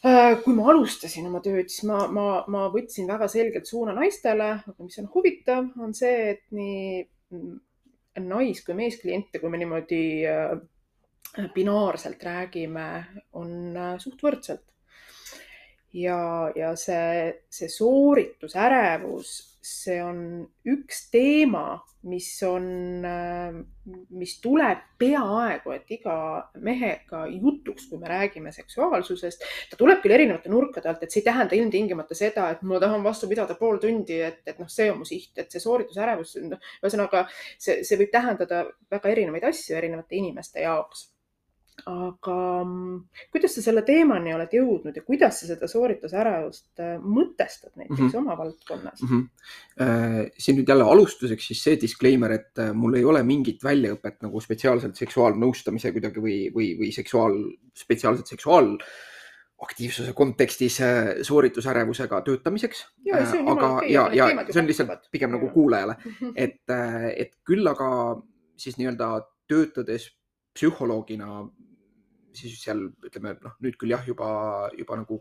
kui ma alustasin oma tööd, siis ma, ma, ma võtsin väga selgelt suuna naistele, aga mis on huvitav, on see, et nii mm, nais- kui meeskliente, kui me niimoodi äh, binaarselt räägime, on äh, suht võrdselt. ja, ja see, see sooritusärevus see on üks teema, mis on, äh, mis tuleb peaaegu et iga mehega jutuks, kui me räägime seksuaalsusest. ta tuleb küll erinevate nurkade alt, et see ei tähenda ilmtingimata seda, et ma tahan vastu pidada pool tundi, et, et noh, see on mu siht, et see sooritusärevus, noh, ühesõnaga see, see võib tähendada väga erinevaid asju erinevate inimeste jaoks aga mm, kuidas sa selle teemani oled jõudnud ja kuidas sa seda sooritusärevust äh, mõtestad näiteks mm -hmm. oma valdkonnas mm? -hmm. siin nüüd jälle alustuseks siis see disclaimer, et äh, mul ei ole mingit väljaõpet nagu spetsiaalselt seksuaalnõustamise kuidagi või, või, või seksuaal, spetsiaalselt seksuaal aktiivsuse kontekstis sooritusärevusega töötamiseks. aga, ja, ja see on lihtsalt pigem nagu kuulajale, et, et küll aga siis nii-öelda töötades psühholoogina siis seal ütleme noh, nüüd küll jah, juba, juba nagu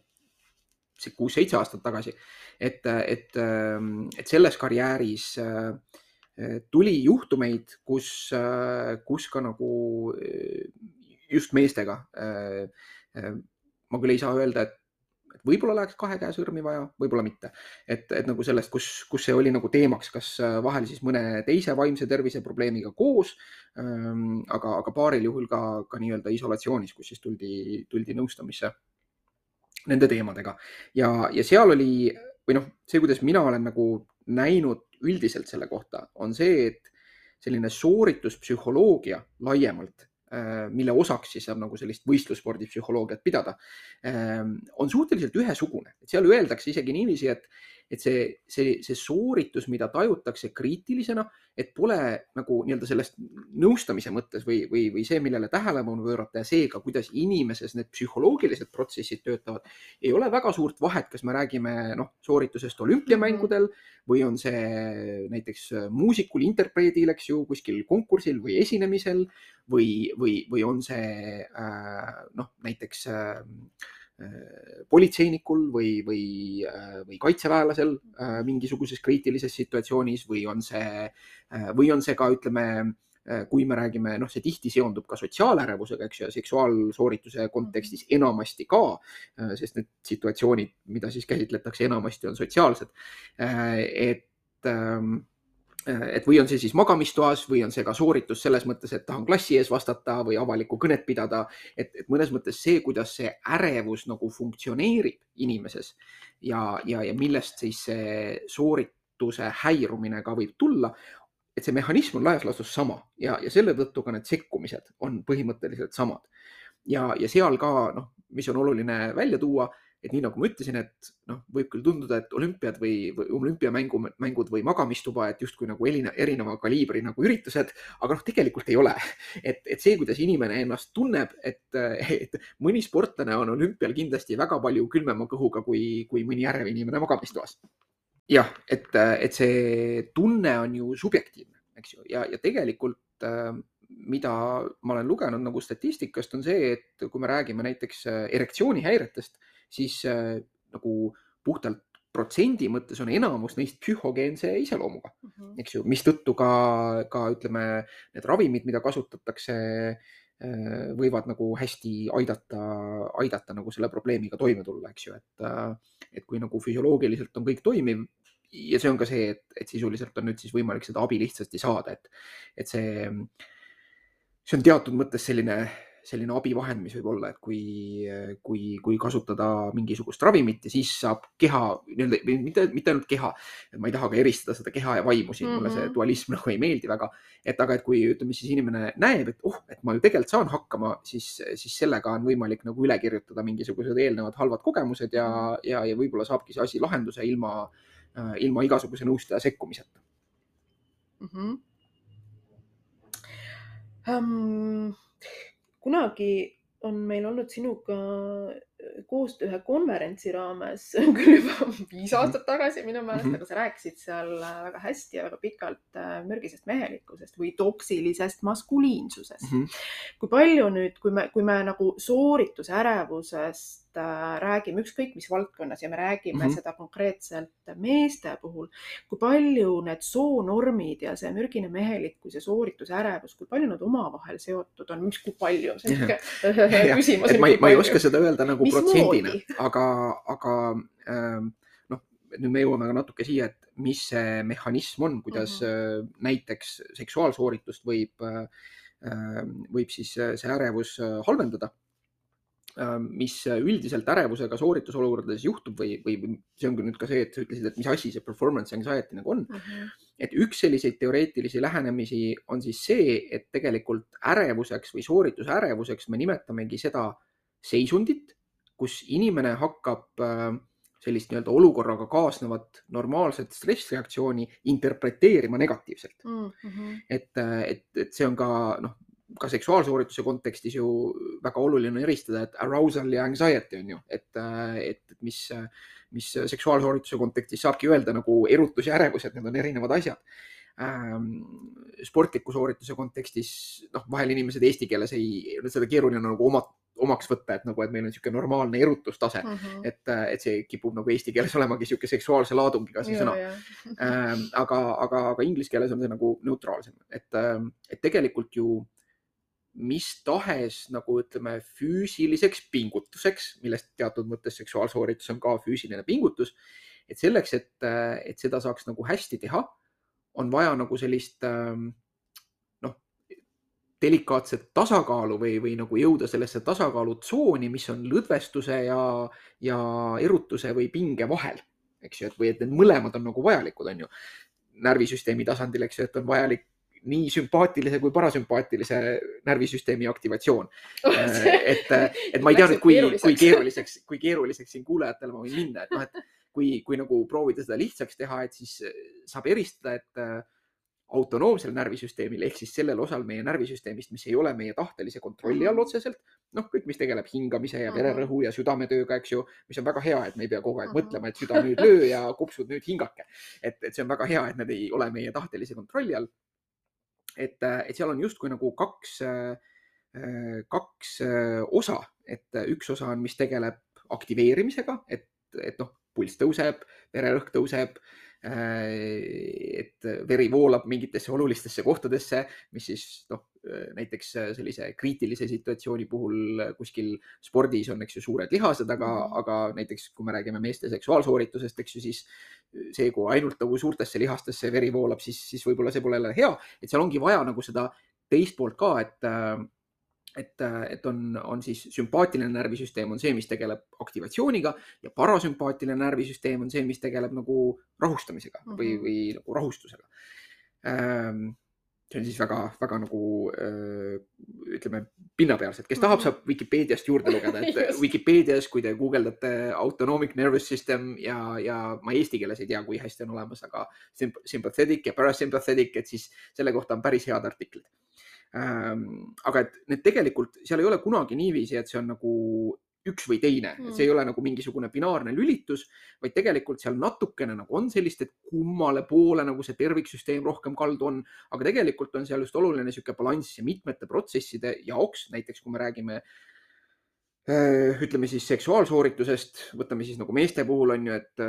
see kuus-seitse aastat tagasi, et, et, et selles karjääris äh, tuli juhtumeid, kus, kus ka nagu just meestega. Äh, ma küll ei saa öelda, et et võib-olla läheks kahe käe sõrmi vaja, võib-olla mitte. et, et nagu sellest, kus, kus see oli nagu teemaks, kas äh, vahel siis mõne teise vaimse tervise probleemiga koos ähm,, aga, aga paaril juhul ka, ka nii-öelda isolatsioonis, kus siis tuldi, tuldi nõustamisse nende teemadega ja, ja seal oli või noh, see, kuidas mina olen nagu näinud üldiselt selle kohta, on see, et selline soorituspsühholoogia laiemalt mille osaks siis saab nagu sellist võistlusspordi psühholoogiat pidada, ähm, on suhteliselt ühesugune, et seal öeldakse isegi niiviisi, et et see, see, see sooritus, mida tajutakse kriitilisena, et pole nagu nii-öelda sellest nõustamise mõttes või, või, või see, millele tähelepanu pöörata ja seega, kuidas inimeses need psühholoogilised protsessid töötavad, ei ole väga suurt vahet, kas me räägime noh, sooritusest olümpiamängudel või on see näiteks muusikul, interpreedil, eks ju, kuskil konkursil või esinemisel või, või, või on see äh, noh, näiteks Äh, politseinikul või, või, äh, või kaitseväelasel äh, mingisuguses kriitilises situatsioonis või on see, või on see ka, ütleme, kui me räägime, noh, see tihti seondub ka sotsiaalärevusega, eks ju, seksuaalsoorituse kontekstis enamasti ka, sest need situatsioonid, mida siis käsitletakse, enamasti on sotsiaalsed. et ähm, Äh, et või on see siis magamistoas või on see ka sooritus selles mõttes, et tahan klassi ees vastata või avalikku kõnet pidada. et, et mõnes mõttes see, kuidas see ärevus nagu funktsioneerib inimeses ja, ja, ja millest siis see soorituse häirumine ka võib tulla. et see mehhanism on laias laastus sama ja, ja selle tõttu ka need sekkumised on põhimõtteliselt samad. ja, ja seal ka noh, mis on oluline välja tuua et nii nagu ma ütlesin, et noh, võib küll tunduda, et olümpiad või, või olümpiamängu, mängud või magamistuba, et justkui nagu erineva, erineva kaliibri nagu üritused, aga noh, tegelikult ei ole. et, et see, kuidas inimene ennast tunneb, et, et mõni sportlane on olümpial kindlasti väga palju külmema kõhuga kui, kui mõni ärev inimene magamistoas. jah, et, et see tunne on ju subjektiivne, eks ju, ja, ja tegelikult mida ma olen lugenud nagu statistikast, on see, et kui me räägime näiteks erektsioonihäiretest siis äh, nagu puhtalt protsendi mõttes on enamus neist psühhogeense iseloomuga mm, -hmm. eks ju, mistõttu ka, ka ütleme, need ravimid, mida kasutatakse, äh, võivad nagu hästi aidata, aidata nagu selle probleemiga toime tulla, eks ju, et, äh, et kui nagu füsioloogiliselt on kõik toimiv ja see on ka see, et, et sisuliselt on nüüd siis võimalik seda abi lihtsasti saada, et, et see, see on teatud mõttes selline selline abivahend, mis võib olla, et kui, kui, kui kasutada mingisugust ravimit ja siis saab keha nii-öelda, mitte, mitte ainult keha, ma ei taha ka eristada seda keha ja vaimu siin mm, -hmm. mulle see mhm. dualism nagu ei meeldi väga. et aga, et kui ütleme siis inimene näeb, et oh, et ma ju tegelikult saan hakkama, siis, siis sellega on võimalik nagu üle kirjutada mingisugused eelnevad halvad kogemused ja, mhm. ja, ja võib-olla saabki see asi lahenduse ilma, ilma igasuguse nõustaja sekkumiseta mm. -hmm. Um kunagi on meil olnud sinuga äh, koostöö ühe konverentsi raames, küll juba viis aastat tagasi minu meelest mm, -hmm. aga sa rääkisid seal äh, väga hästi ja väga pikalt äh, mürgisest mehelikkusest või toksilisest maskuliinsusest mm. -hmm. kui palju nüüd, kui me, kui me nagu soorituse ärevusest äh, räägime ükskõik mis valdkonnas ja me räägime mm -hmm. seda konkreetselt meeste puhul, kui palju need soonormid ja see mürgine mehelikkus ja sooritusärevus, kui palju nad omavahel seotud on, mis, kui palju, see on niisugune küsimus. ma ei, ma ei oska seda öelda nagu mis protsendina, aga, aga äh, noh, nüüd me jõuame ka natuke siia, et mis see mehhanism on, kuidas mm -hmm. näiteks seksuaalsooritust võib äh, Ähm, võib siis see ärevus halvendada. Ähm, mis üldiselt ärevusega sooritusolukordades juhtub või, või see ongi nüüd ka see, et sa ütlesid, et mis asi see performance anxiety nagu on mm. -hmm. et üks selliseid teoreetilisi lähenemisi on siis see, et tegelikult ärevuseks või soorituse ärevuseks me nimetamegi seda seisundit, kus inimene hakkab äh, sellist nii-öelda olukorraga kaasnevat normaalset stressreaktsiooni interpreteerima negatiivselt mm. -hmm. et, et, et see on ka noh, ka seksuaalsoorituse kontekstis ju väga oluline eristada, et arousal ja anxiety on ju, et, et, mis, mis seksuaalsoorituse kontekstis saabki öelda nagu erutus ja ärevus, et need on erinevad asjad ähm, sportliku soorituse kontekstis, noh, vahel inimesed eesti keeles ei, seda keeruline nagu oma, omaks võtta, et nagu, et meil on niisugune normaalne erutustase mm, -hmm. et, et see kipub nagu eesti keeles olemagi niisugune seksuaalse laadungiga see sõna. Ähm, aga, aga, aga inglise keeles on see nagu neutraalsem, et, et tegelikult ju mis tahes nagu ütleme füüsiliseks pingutuseks, millest teatud mõttes seksuaalsooritus on ka füüsiline pingutus. et selleks, et, et seda saaks nagu hästi teha, on vaja nagu sellist ähm, noh, delikaatset tasakaalu või, või nagu jõuda sellesse tasakaalutsooni, mis on lõdvestuse ja, ja erutuse või pinge vahel, eks ju, et või et need mõlemad on nagu vajalikud, on ju närvisüsteemi tasandil, eks ju, et on vajalik nii sümpaatilise kui parasümpaatilise närvisüsteemi aktivatsioon oh,. et, et ma ei tea nüüd, kui, kui keeruliseks, kui keeruliseks siin kuulajatele ma võin minna, et noh, et kui, kui nagu proovida seda lihtsaks teha, et siis saab eristada, et äh, autonoomsel närvisüsteemil ehk siis sellel osal meie närvisüsteemist, mis ei ole meie tahtelise kontrolli all mhm. otseselt, noh, kõik, mis tegeleb hingamise ja vererõhu ja südametööga, eks ju, mis on väga hea, et me ei pea kogu aeg mõtlema, et süda nüüd löö ja kopsud nüüd hingake. et, et see on väga hea, et need ei ole meie tahtelise kontrolli all et, äh, et seal on justkui nagu kaks, äh, äh, kaks osa, et üks osa on, mis tegeleb aktiveerimisega, et, et noh, pulss tõuseb, vererõhk tõuseb et veri voolab mingitesse olulistesse kohtadesse, mis siis noh, näiteks sellise kriitilise situatsiooni puhul kuskil spordis on, eks ju, suured lihased, aga, mhm. aga näiteks kui me räägime meeste seksuaalsooritusest, eks ju, siis see, kui ainult nagu suurtesse lihastesse veri voolab, siis, siis võib-olla see pole jälle hea, et seal ongi vaja nagu seda teist poolt ka, et et, et on, on siis sümpaatiline närvisüsteem on see, mis tegeleb aktivatsiooniga ja parasümpaatiline närvisüsteem on see, mis tegeleb nagu rahustamisega mm -hmm. või, või nagu rahustusega ähm, see on siis väga-väga nagu ütleme pinnapealselt, kes tahab, mhm. saab Vikipeediast juurde lugeda, et. Vikipeedias, kui te guugeldate autonomic nervous system ja, ja ma eesti keeles ei tea, kui hästi on olemas, aga sympathetic ja parasympathetic, et siis selle kohta on päris head artiklid aga et need tegelikult, seal ei ole kunagi niiviisi, et see on nagu üks või teine. Mm., see ei ole nagu mingisugune binaarne lülitus, vaid tegelikult seal natukene nagu on sellist, et kummale poole nagu see terviksüsteem rohkem kaldu on, aga tegelikult on seal just oluline niisugune balanss ja mitmete protsesside jaoks, näiteks kui me räägime äh, Äh, ütleme siis seksuaalsooritusest, võtame siis nagu meeste puhul on ju, et,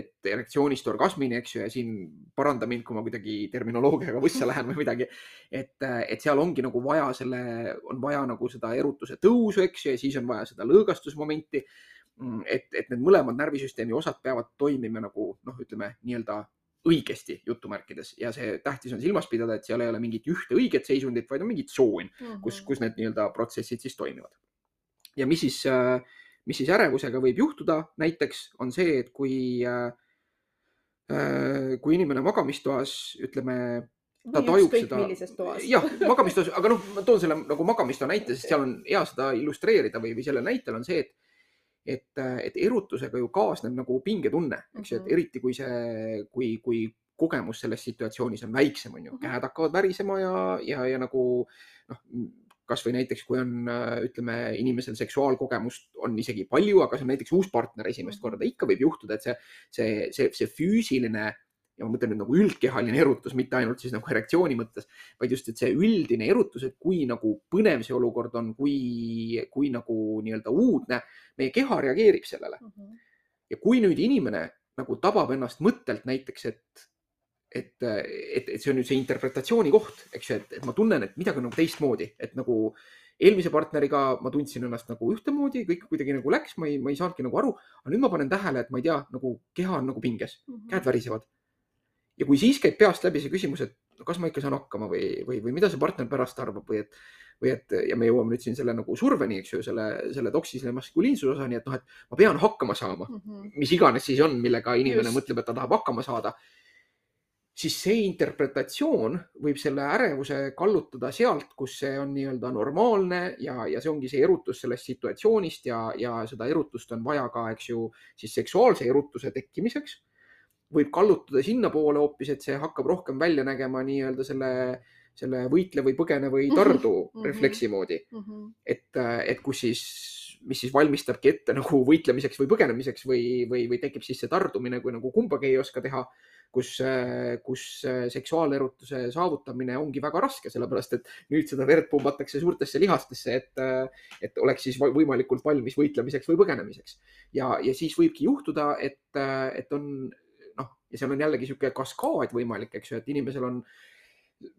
et erektsioonist orgasmini, eks ju, ja siin paranda mind, kui ma kuidagi terminoloogiaga võssa lähen või midagi. et, et seal ongi nagu vaja selle, on vaja nagu seda erutuse tõusu, eks ju, ja siis on vaja seda lõõgastusmomenti. Et, et need mõlemad närvisüsteemi osad peavad toimima nagu noh, ütleme nii-öelda õigesti jutumärkides ja see tähtis on silmas pidada, et seal ei ole mingit ühte õiget seisundit, vaid on mingi tsoon mm, -hmm. kus, kus need nii-öelda protsessid siis toimivad ja mis siis, äh, mis siis ärevusega võib juhtuda, näiteks on see, et kui, äh, äh, kui inimene magamistoas, ütleme, ta tajub seda. jah, magamistoas, aga noh, ma toon selle nagu magamistoa näite, sest seal on hea seda illustreerida või, või selle näitel on see, et et, et erutusega ju kaasneb nagu pingetunne, eks ju, et mhm. eriti kui see, kui, kui kogemus selles situatsioonis on väiksem, on ju, mhm. käed hakkavad värisema ja, ja, ja nagu noh, kasvõi näiteks, kui on, äh, ütleme, inimesel seksuaalkogemust on isegi palju, aga see on näiteks uus partner esimest korda, ikka võib juhtuda, et see, see, see, see füüsiline ja ma mõtlen nüüd nagu üldkehaline erutus, mitte ainult siis nagu erektsiooni mõttes, vaid just, et see üldine erutus, et kui nagu põnev see olukord on, kui, kui nagu nii-öelda uudne, meie keha reageerib sellele mm. -hmm. ja kui nüüd inimene nagu tabab ennast mõttelt näiteks, et, et, et, et see on nüüd see interpretatsiooni koht, eks ju, et, ma tunnen, et midagi on nagu teistmoodi, et nagu eelmise partneriga ma tundsin ennast nagu ühtemoodi, kõik kuidagi nagu läks, ma ei, ma ei saanudki nagu aru, aga nüüd ma panen tähele, et ma ei tea, nagu keha on nagu pinges mm, -hmm. käed värisevad ja kui siis käib peast läbi see küsimus, et kas ma ikka saan hakkama või, või, või mida see partner pärast arvab või et, või et ja me jõuame nüüd siin selle nagu surveni, eks ju, selle, selle toksilise maskuliinsuse osani, et noh, et ma pean hakkama saama mm, -hmm. mis iganes siis on, millega inimene Just. mõtleb, et ta tahab hakkama saada. Siis see interpretatsioon võib selle ärevuse kallutada sealt, kus see on nii-öelda normaalne ja, ja see ongi see erutus sellest situatsioonist ja, ja seda erutust on vaja ka, eks ju, siis seksuaalse erutuse tekkimiseks võib kallutada sinnapoole hoopis, et see hakkab rohkem välja nägema nii-öelda selle, selle võitle või põgene või tardu mm -hmm. refleksi moodi mm. -hmm. et, et kus siis, mis siis valmistabki ette nagu võitlemiseks või põgenemiseks või, või, või tekib siis see tardumine, kui nagu kumbagi ei oska teha, kus, kus seksuaalerutuse saavutamine ongi väga raske, sellepärast et nüüd seda verd pumbatakse suurtesse lihastesse, et, et oleks siis võimalikult valmis võitlemiseks või põgenemiseks. ja, ja siis võibki juhtuda, et, et on ja seal on jällegi niisugune kaskaad võimalik, eks ju, et inimesel on,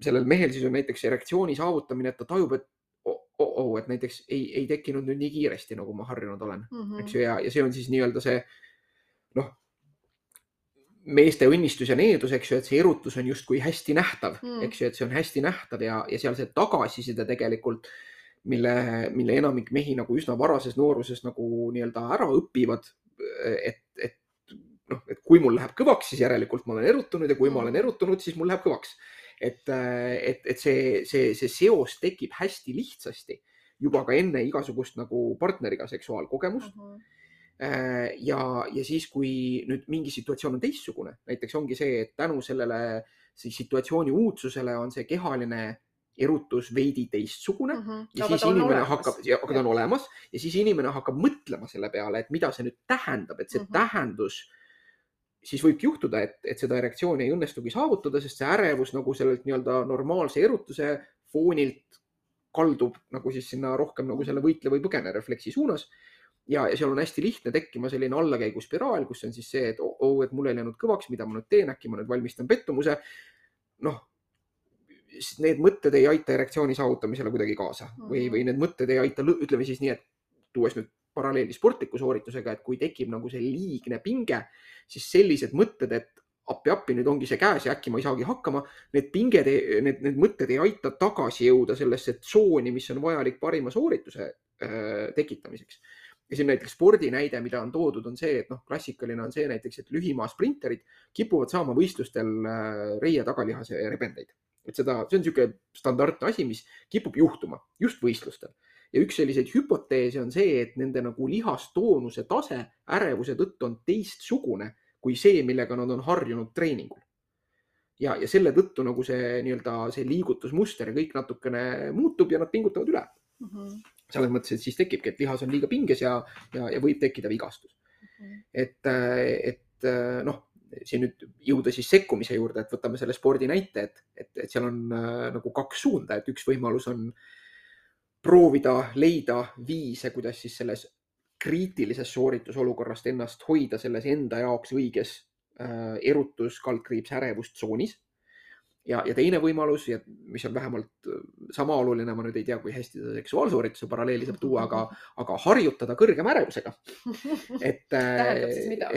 sellel mehel siis on näiteks erektsiooni saavutamine, et ta tajub, et oh, oh, oh, et näiteks ei, ei tekkinud nüüd nii kiiresti, nagu ma harjunud olen mm, -hmm. eks ju, ja, ja see on siis nii-öelda see noh, meeste õnnistus ja needus, eks ju, et see erutus on justkui hästi nähtav mm., eks ju, et see on hästi nähtav ja, ja seal see tagasiside tegelikult, mille, mille enamik mehi nagu üsna varases nooruses nagu nii-öelda ära õpivad, et, et noh, et kui mul läheb kõvaks, siis järelikult ma olen erutunud ja kui ma olen mm. erutunud, siis mul läheb kõvaks. et, et, et see, see, see seos tekib hästi lihtsasti juba ka enne igasugust nagu partneriga seksuaalkogemust uh. -huh ja, ja siis, kui nüüd mingi situatsioon on teistsugune, näiteks ongi see, et tänu sellele siis situatsiooni uudsusele on see kehaline erutus veidi teistsugune uh -huh. ja aga siis inimene olemas. hakkab, aga ta on olemas ja siis inimene hakkab mõtlema selle peale, et mida see nüüd tähendab, et see uh -huh. tähendus siis võibki juhtuda, et, et seda erektsiooni ei õnnestugi saavutada, sest see ärevus nagu sellelt nii-öelda normaalse erutuse foonilt kaldub nagu siis sinna rohkem nagu selle võitle või põgene refleksi suunas. Ja, ja seal on hästi lihtne tekkima selline allakäiguspiraal, kus on siis see, et oo oh, oh,, et mul ei läinud kõvaks, mida ma nüüd teen, äkki ma nüüd valmistan pettumuse. noh, need mõtted ei aita erektsiooni saavutamisele kuidagi kaasa või, või need mõtted ei aita, ütleme siis nii, et tuues nüüd paralleeli sportliku sooritusega, et kui tekib nagu see liigne pinge, siis sellised mõtted, et appi-appi, nüüd ongi see käes ja äkki ma ei saagi hakkama, need pinged, need, need mõtted ei aita tagasi jõuda sellesse tsooni, mis on vajalik parima soorituse äh, tekitamiseks. Ja siin näiteks spordinäide, mida on toodud, on see, et noh, klassikaline on see näiteks, et lühimaa sprinterid kipuvad saama võistlustel äh, reie tagalihase rebendeid. et seda, see on niisugune standardne asi, mis kipub juhtuma just võistlustel ja üks selliseid hüpoteese on see, et nende nagu lihastoonuse tase ärevuse tõttu on teistsugune kui see, millega nad on harjunud treeningul. ja, ja selle tõttu nagu see nii-öelda see liigutusmuster ja kõik natukene muutub ja nad pingutavad üle mm. -hmm. Selles mõttes, et siis tekibki, et lihas on liiga pinges ja, ja, ja võib tekkida vigastus mm. -hmm. et, et noh, siin nüüd jõuda siis sekkumise juurde, et võtame selle spordi näite, et, et, et seal on äh, nagu kaks suunda, et üks võimalus on äh, proovida leida viise, kuidas siis selles kriitilisest sooritusolukorrast ennast hoida selles enda jaoks õiges äh, erutus, kaldkriips, ärevustsoonis. Ja, ja teine võimalus ja mis on vähemalt äh, sama oluline, ma nüüd ei tea, kui hästi seda seksuaalsoorituse paralleeli saab tuua, aga, aga harjutada kõrgema ärevusega. et äh,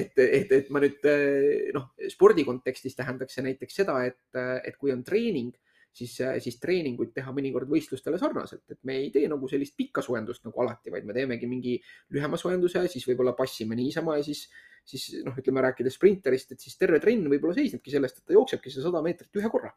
et, et, et ma nüüd äh, noh, spordi kontekstis tähendaks see näiteks seda, et, et kui on treening siis, äh, siis treeninguid teha mõnikord võistlustele sarnaselt, et me ei tee nagu sellist pikka soojendust nagu alati, vaid me teemegi mingi lühema soojenduse, siis võib-olla passime niisama ja siis, siis noh, ütleme rääkides sprinterist, et siis terve trenn võib-olla seisnebki sellest, et ta jooksebki see sada meetrit ühe korra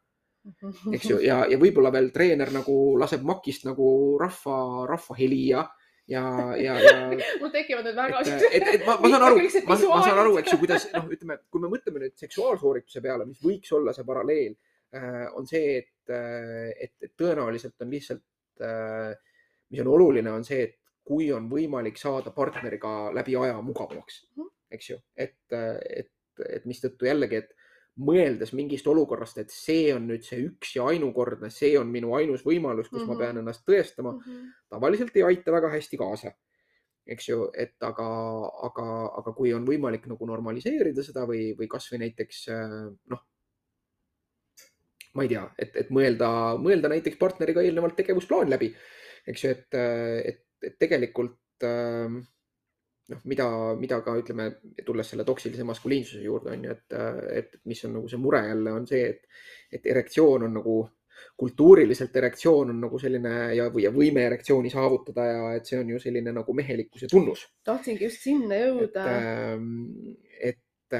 eks ju, ja, ja võib-olla veel treener nagu laseb makist nagu rahva, rahva heli ja, ja, ja, mul tekivad need väga. et, et, et ma, ma saan aru, ma, ma saan aru, eks ju, kuidas noh, ütleme, kui me mõtleme nüüd seksuaalsoorituse peale, mis võiks olla see paralleel on see, et Äh, et, et tõenäoliselt on lihtsalt, äh, mis on oluline, on see, et kui on võimalik saada partneriga läbi aja mugavamaks, mhm. eks ju, et, et, et mistõttu jällegi, et mõeldes mingist olukorrast, et see on nüüd see üks ja ainukordne, see on minu ainus võimalus, kus mm -hmm. ma mhm. pean ennast tõestama mm, -hmm. tavaliselt ei aita väga hästi kaasa. eks ju, et aga, aga, aga kui on võimalik nagu normaliseerida seda või, või kasvõi näiteks noh, ma ei tea, et, et mõelda, mõelda näiteks partneriga eelnevalt tegevusplaan läbi, eks ju, et, et, et tegelikult noh, mida, mida ka ütleme, tulles selle toksilise maskuliinsuse juurde on ju, et, et mis on nagu see mure jälle on see, et, et erektsioon on nagu kultuuriliselt erektsioon on nagu selline ja, ja võime erektsiooni saavutada ja et see on ju selline nagu mehelikkuse tunnus. tahtsingi just sinna jõuda. et, et,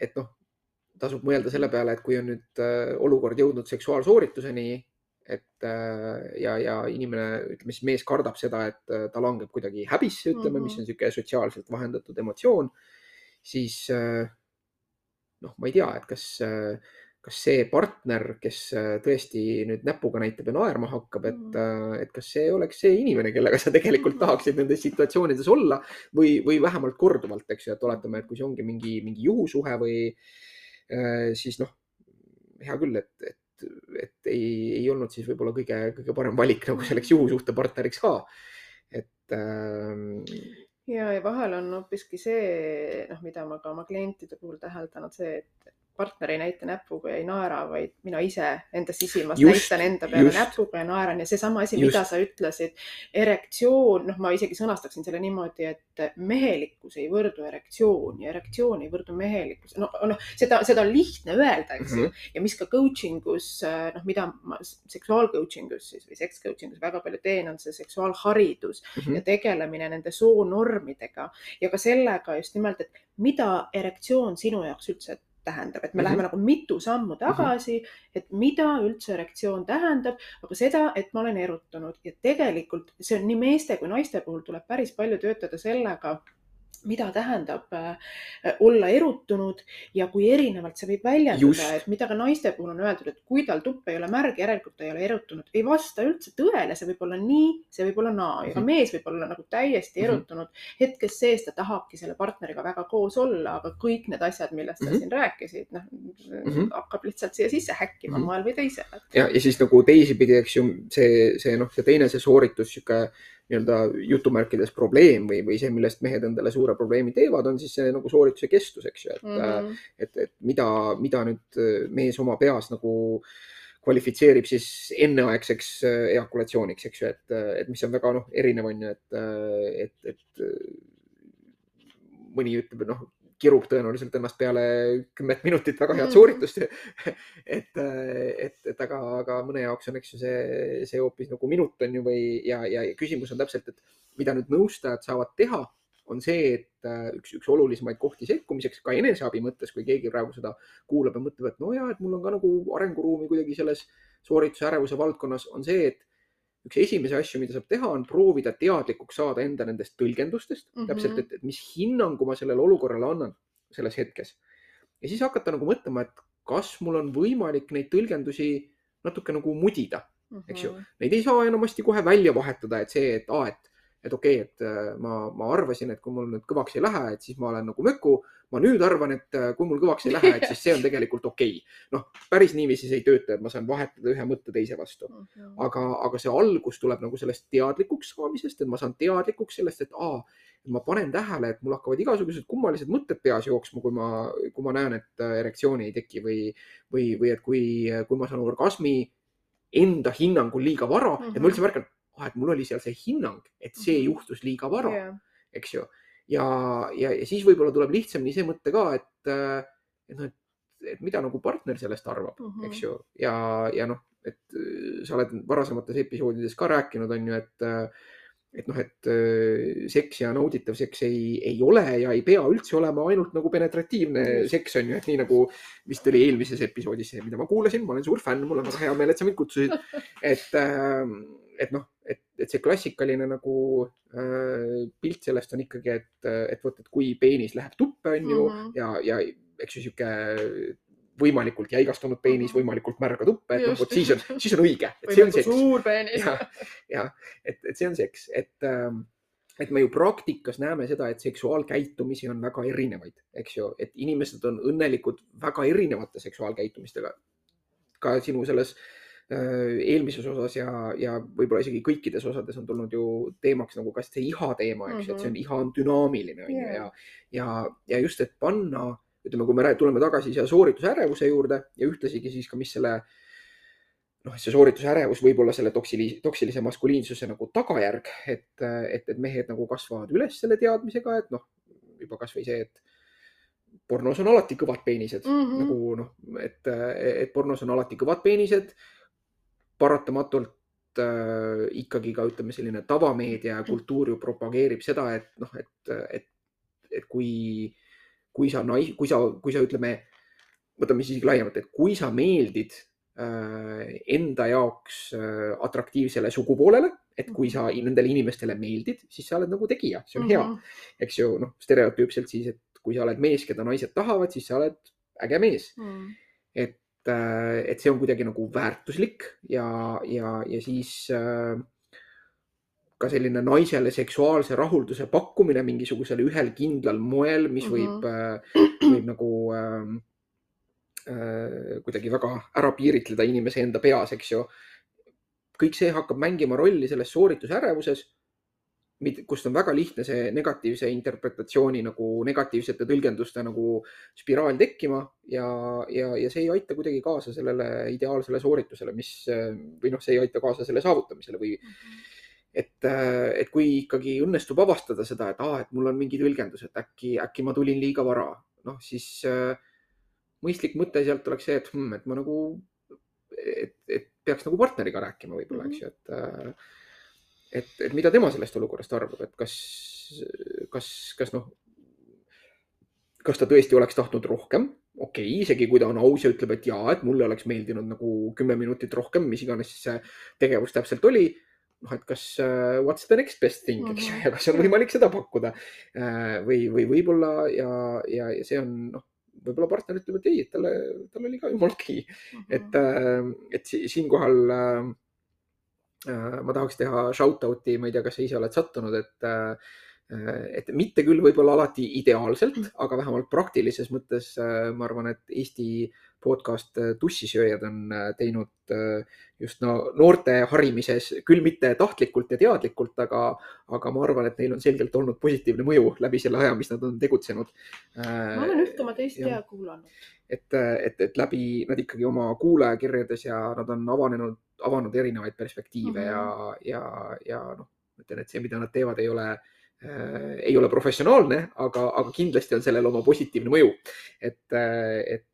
et noh, tasub mõelda selle peale, et kui on nüüd äh, olukord jõudnud seksuaalsoorituseni, et äh, ja, ja inimene, ütleme siis mees kardab seda, et äh, ta langeb kuidagi häbisse, ütleme mm, -hmm. mis on niisugune sotsiaalselt vahendatud emotsioon, siis noh, ma ei tea, et kas, kas see partner, kes tõesti nüüd näpuga näitab ja naerma hakkab, et -hmm. et kas see oleks see inimene, kellega sa tegelikult -hmm. tahaksid nendes situatsioonides olla või, või vähemalt korduvalt, eks ju, et oletame, et kui see ongi mingi, mingi juhusuhe või siis noh, hea küll, et, et et ei, ei olnud siis võib-olla kõige, kõige parem valik nagu selleks juhusuhte partneriks ka. et ähm.... ja, ja vahel on hoopiski see, noh, mida ma ka oma klientide puhul täheldanud, see, et partner ei näita näpuga ja ei naera, vaid mina ise enda sisimas just, näitan enda peale just. näpuga ja naeran ja seesama asi, mida sa ütlesid, erektsioon, noh, ma isegi sõnastaksin selle niimoodi, et mehelikkus ei võrdu erektsioon ja erektsioon ei võrdu mehelikkus. no, noh, seda, seda on lihtne öelda, eks ju mm -hmm. ja mis ka coaching us, noh, mida ma seksuaal coaching us siis või seks coaching us väga palju teen, on see seksuaalharidus mm -hmm. ja tegelemine nende soonormidega ja ka sellega just nimelt, et mida erektsioon sinu jaoks üldse tähendab, et me mm -hmm. läheme nagu mitu sammu mhm. tagasi mm, -hmm. et mida üldse erektsioon tähendab, aga seda, et ma olen erutunud ja tegelikult see on nii meeste kui naiste puhul tuleb päris palju töötada sellega mida tähendab äh, olla erutunud ja kui erinevalt see võib väljenduda, et mida ka naiste puhul on öeldud, et kui tal tupp ei ole märg, järelikult ta ei ole erutunud, ei vasta üldse tõele, see võib olla nii, see võib olla naa ja ka mhm. mees võib olla nagu täiesti mhm. erutunud hetkest sees, ta tahabki selle partneriga väga koos olla, aga kõik need asjad, millest sa mm -hmm. siin rääkisid, noh mm -hmm. hakkab lihtsalt siia sisse häkkima mm -hmm. moel või teisel. ja, ja siis nagu teisipidi, eks ju, see, see noh, see teine, see sooritus, sihuke nii-öelda jutumärkides probleem või, või see, millest mehed endale suure probleemi teevad, on siis see nagu soorituse kestus, eks ju, et mm, -hmm. et, et mida, mida nüüd mees oma peas nagu kvalifitseerib siis enneaegseks eakulatsiooniks, eks ju, et, et mis on väga noh, erinev on ju, et, et, et mõni ütleb, noh, kirub tõenäoliselt ennast peale kümmet minutit väga head mm. sooritust et, et, et aga, aga mõne jaoks on, eks ju, see, see hoopis nagu minut on ju või, ja, ja küsimus on täpselt, et mida nüüd nõustajad saavad teha, on see, et äh, üks, üks olulisemaid kohti sekkumiseks ka eneseabi mõttes, kui keegi praegu seda kuulab ja mõtleb, et no ja, et mul on ka nagu arenguruumi kuidagi selles soorituse ärevuse valdkonnas, on see, et üks esimesi asju, mida saab teha, on proovida teadlikuks saada enda nendest tõlgendustest mm, -hmm. täpselt, et, mis hinnangu ma sellele olukorrale annan selles hetkes. ja siis hakata nagu mõtlema, et kas mul on võimalik neid tõlgendusi natuke nagu mudida mm, -hmm. eks ju. Mhm. Neid ei saa enamasti kohe välja vahetada, et see, et aa, et, et okei okay,, et äh, ma, ma arvasin, et kui mul nüüd kõvaks ei lähe, et siis ma olen nagu möku ma nüüd arvan, et äh, kui mul kõvaks ei lähe, et siis see on tegelikult okei okay.. noh, päris niiviisi see ei tööta, et ma saan vahetada ühe mõtte teise vastu. aga, aga see algus tuleb nagu sellest teadlikuks saamisest, et ma saan teadlikuks sellest, et aa, ma panen tähele, et mul hakkavad igasugused kummalised mõtted peas jooksma, kui ma, kui ma näen, et äh, erektsiooni ei teki või, või, või et kui, kui ma saan orgasmi enda hinnangul liiga vara mm, -hmm. et ma üldse märkan, ah, et mul oli seal see hinnang, et see -hmm. juhtus liiga vara yeah., eks ju ja, ja, ja siis võib-olla tuleb lihtsamini see mõte ka, et, et noh, et, et mida nagu partner sellest arvab mm, -hmm. eks ju, ja, ja noh, et sa oled varasemates episoodides ka rääkinud, on ju, et et noh, et seks ja nauditav seks ei, ei ole ja ei pea üldse olema ainult nagu penetratiivne seks on ju, et nii nagu vist oli eelmises episoodis see, mida ma kuulasin, ma olen suur fänn, mul on väga hea meel, et sa mind kutsusid. et, et noh, et, et see klassikaline nagu äh, pilt sellest on ikkagi, et, et vot, et kui peenis läheb tuppe, on ju mm, -hmm. ja, ja eks ju sihuke võimalikult jäigastunud peenis, mhm. võimalikult märga tuppe, et noh, vot siis on, siis on õige, suur peenis. ja, ja et, et see on seks, et, ähm, et me ju praktikas näeme seda, et seksuaalkäitumisi on väga erinevaid, eks ju, et inimesed on õnnelikud väga erinevate seksuaalkäitumistega. ka sinu selles äh, eelmises osas ja, ja võib-olla isegi kõikides osades on tulnud ju teemaks nagu ka see iha teema, eks ju mm -hmm., et see on, mhm. iha on dünaamiline on ju yeah. ja, ja, ja just, et panna, ütleme, kui me tuleme tagasi siia sooritusärevuse juurde ja ühtlasigi siis ka, mis selle äh, noh, see sooritusärevus võib olla selle toksili-, toksilise maskuliinsuse nagu tagajärg, et, et, et mehed nagu kasvavad üles selle teadmisega, et noh, juba kasvõi see, et pornos on alati kõvad peenised mm -hmm. nagu noh, et, et pornos on alati kõvad peenised. Paratamatult äh, ikkagi ka ütleme, selline tavameedia ja kultuur ju propageerib seda, et noh, et, et, et kui, kui sa nais-, kui sa, kui sa ütleme, võtame siis isegi laiemalt, et kui sa meeldid Äh, enda jaoks äh, atraktiivsele sugupoolele, et kui sa mhm. nendele inimestele meeldid, siis sa oled nagu tegija, see on mm -hmm. hea. Mhm. eks ju, noh, stereotüüpselt siis, et kui sa oled mees, keda naised tahavad, siis sa oled äge mees mm. -hmm. et, et see on kuidagi nagu väärtuslik ja, ja, ja siis ka selline naisele seksuaalse rahulduse pakkumine mingisugusel ühel kindlal moel, mis mm -hmm. võib, võib nagu äh, Äh, kuidagi väga ära piiritleda inimese enda peas, eks ju. kõik see hakkab mängima rolli selles sooritusärevuses, kust on väga lihtne see negatiivse interpretatsiooni nagu negatiivsete tõlgenduste nagu spiraal tekkima ja, ja, ja see ei aita kuidagi kaasa sellele ideaalsele sooritusele, mis või noh, see ei aita kaasa selle saavutamisele või mm -hmm et, et kui ikkagi õnnestub avastada seda, et aa, et mul on mingi tõlgendus, et äkki, äkki ma tulin liiga vara, noh siis äh, mõistlik mõte sealt oleks see, et hmm, et ma nagu, et, et peaks nagu partneriga rääkima võib-olla mm, -hmm. eks ju, et äh, et, et mida tema sellest olukorrast arvab, et kas, kas, kas noh, kas ta tõesti oleks tahtnud rohkem, okei okay,, isegi kui ta on aus ja ütleb, et jaa, et mulle oleks meeldinud nagu kümme minutit rohkem, mis iganes siis see tegevus täpselt oli. noh, et kas uh, what's the next best thing, eks ju, mhm. ja kas on võimalik seda pakkuda uh, või, või võib-olla ja, ja, ja see on noh võib-olla partner ütleb, et ei, et talle, tal oli ka jumala okei okay. -hmm. et, äh, et siinkohal äh, äh, ma tahaks teha shout out'i, ma ei tea, kas sa ise oled sattunud, et äh, et mitte küll võib-olla alati ideaalselt, aga vähemalt praktilises mõttes ma arvan, et Eesti podcast Tussisööjad on teinud just no noorte harimises, küll mitte tahtlikult ja teadlikult, aga, aga ma arvan, et neil on selgelt olnud positiivne mõju läbi selle aja, mis nad on tegutsenud. ma olen ühte oma teist ja kuulanud. et, et, et läbi nad ikkagi oma kuulajakirjades ja nad on avanenud, avanud erinevaid perspektiive mm -hmm. ja, ja, ja noh, ma ütlen, et see, mida nad teevad, ei ole äh, ei ole professionaalne, aga, aga kindlasti on sellel oma positiivne mõju. et, et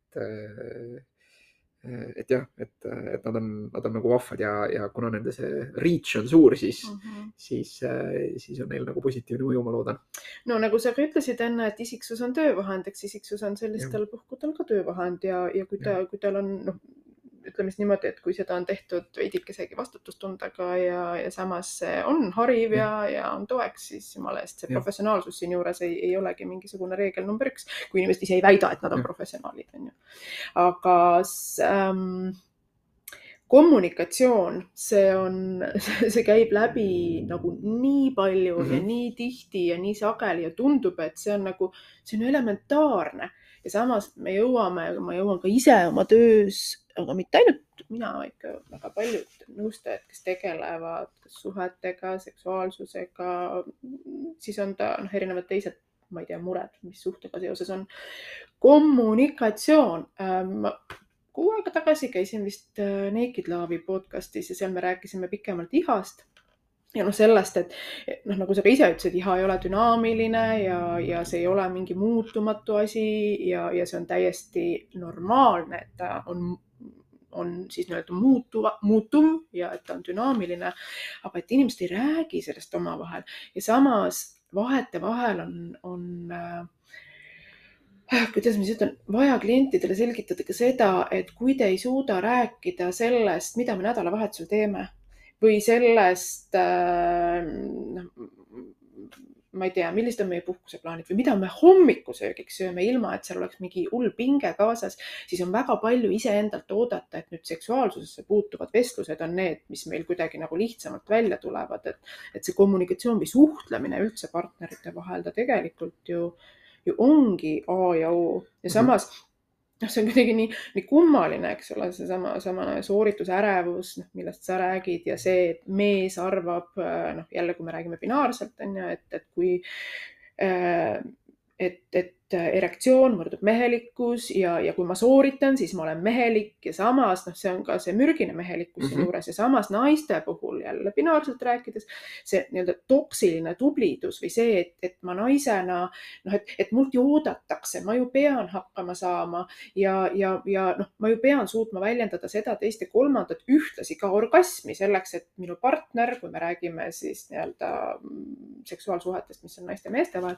et jah, et, et nad on, nad on nagu vahvad ja, ja kuna nende see reach on suur, siis mm, -hmm. siis, siis on neil nagu positiivne mõju, ma loodan. no nagu sa ka ütlesid enne, et isiksus on töövahend, eks isiksus on sellistel puhkudel ka töövahend ja, ja kui ta, kui tal on noh, ütleme siis niimoodi, et kui seda on tehtud veidikesegi vastutustundega ja, ja samas see on hariv ja, ja on toeks, siis jumala eest, see ja. professionaalsus siinjuures ei, ei olegi mingisugune reegel number üks, kui inimesed ise ei väida, et nad on ja. professionaalid, on ju. aga ähm, kommunikatsioon, see on, see käib läbi nagu nii palju mm -hmm. ja mhm. nii tihti ja nii sageli ja tundub, et see on nagu, see on elementaarne ja samas me jõuame, ma jõuan ka ise oma töös aga mitte ainult mina, vaid ka väga paljud nõustajad, kes tegelevad suhetega, seksuaalsusega, siis on ta noh, erinevad teised, ma ei tea, mured, mis suhtega seoses on. kommunikatsioon ähm, kuu aega tagasi käisin vist äh, Naked Love'i podcast'is ja seal me rääkisime pikemalt ihast ja noh, sellest, et noh, nagu sa ka ise ütlesid, iha ei ole dünaamiline ja, ja see ei ole mingi muutumatu asi ja, ja see on täiesti normaalne, et ta on on siis nii-öelda muutuva, muutuv ja et ta on dünaamiline, aga et inimesed ei räägi sellest omavahel. Ja samas vahetevahel on, on äh, kuidas ma siis ütlen, vaja klientidele selgitada ka seda, et kui te ei suuda rääkida sellest, mida me nädalavahetusel teeme või sellest äh,, noh, ma ei tea, millised on meie puhkuseplaanid või mida me hommikusöögiks sööme, ilma et seal oleks mingi hull pinge kaasas, siis on väga palju iseendalt oodata, et nüüd seksuaalsusesse puutuvad vestlused on need, mis meil kuidagi nagu lihtsamalt välja tulevad, et, et see kommunikatsioon või suhtlemine üldse partnerite vahel, ta tegelikult ju, ju ongi A ja O ja mhm. samas noh, see on kuidagi nii, nii kummaline, eks ole, seesama, samane sooritusärevus, noh, millest sa räägid ja see, et mees arvab, noh, jälle, kui me räägime binaarselt, on ju, et, et kui äh, et, et erektsioon võrdub mehelikkus ja, ja kui ma sooritan, siis ma olen mehelik ja samas noh, see on ka see mürgine mehelikkus mm -hmm. siinjuures ja samas naiste puhul jälle binaarselt rääkides see nii-öelda toksiline tublidus või see, et, et ma naisena noh, et, et mult ju oodatakse, ma ju pean hakkama saama ja, ja, ja noh, ma ju pean suutma väljendada seda teist ja kolmandat ühtlasi ka orgasmi selleks, et minu partner, kui me räägime siis nii-öelda seksuaalsuhetest, mis on naiste ja meeste vahel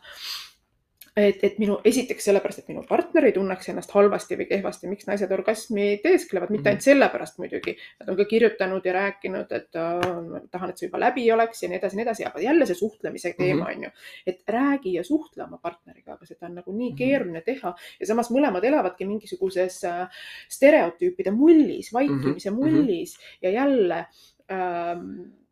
et, et minu, esiteks sellepärast, et minu partner ei tunneks ennast halvasti või kehvasti, miks naised orgasmi teesklevad, mitte ainult mhm. sellepärast muidugi. Nad on ka kirjutanud ja rääkinud, et äh, tahan, et see juba läbi oleks ja nii edasi, nii edasi, aga jälle see suhtlemise teema mm -hmm. on ju. et räägi ja suhtle oma partneriga, aga seda on nagu nii mhm. keeruline teha ja samas mõlemad elavadki mingisuguses äh, stereotüüpide mullis, vaikimise mm -hmm. mullis ja jälle ähm,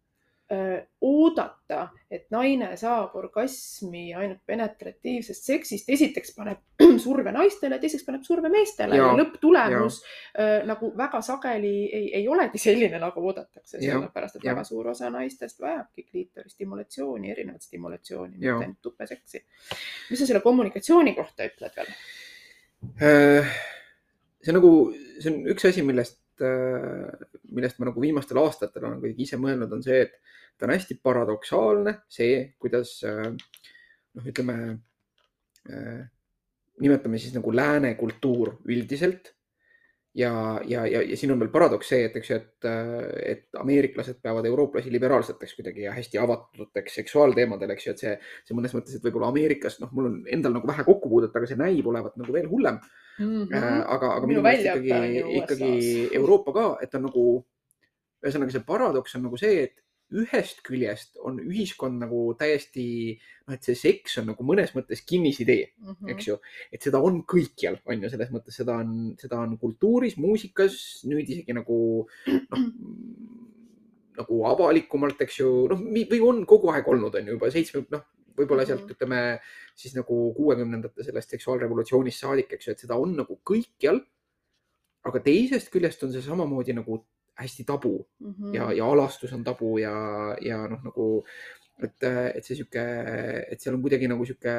oodata, et naine saab orgasmi ainult penetratiivsest seksist, esiteks paneb surve naistele, teiseks paneb surve meestele ja, ja lõpptulemus äh, nagu väga sageli ei, ei olegi selline, nagu oodatakse, sellepärast et ja. väga suur osa naistest vajabki kliitori stimulatsiooni, erinevat stimulatsiooni, mitte ainult tupeseksi. mis sa selle kommunikatsiooni kohta ütled veel? see on nagu, see on üks asi, millest millest ma nagu viimastel aastatel olen kuidagi ise mõelnud, on see, et ta on hästi paradoksaalne, see, kuidas äh, noh, ütleme, äh, nimetame siis nagu lääne kultuur üldiselt. Ja, ja, ja, ja siin on veel paradoks see, et eks ju, et, äh, et ameeriklased peavad eurooplasi liberaalseteks kuidagi ja hästi avatuteks seksuaalteemadel, eks ju, et see, see mõnes mõttes, et võib-olla Ameerikas, noh, mul on endal nagu vähe kokkupuudet, aga see näib olevat nagu veel hullem mm. -hmm. aga, aga minu meelest ikkagi, ikkagi Euroopa ka, et on nagu, ühesõnaga see paradoks on nagu see, et ühest küljest on ühiskond nagu täiesti noh, et see seks on nagu mõnes mõttes kinnisidee mm, -hmm. eks ju, et seda on kõikjal, on ju, selles mõttes seda on, seda on kultuuris, muusikas, nüüd isegi nagu noh, nagu avalikumalt, eks ju, noh, või on kogu aeg olnud, on ju juba seitsme, noh, võib-olla sealt mm -hmm. ütleme siis nagu kuuekümnendate sellest seksuaalrevolutsioonist saadik, eks ju, et seda on nagu kõikjal. aga teisest küljest on see samamoodi nagu hästi tabu mm -hmm. ja, ja alastus on tabu ja, ja noh, nagu et, et see sihuke, et seal on kuidagi nagu sihuke,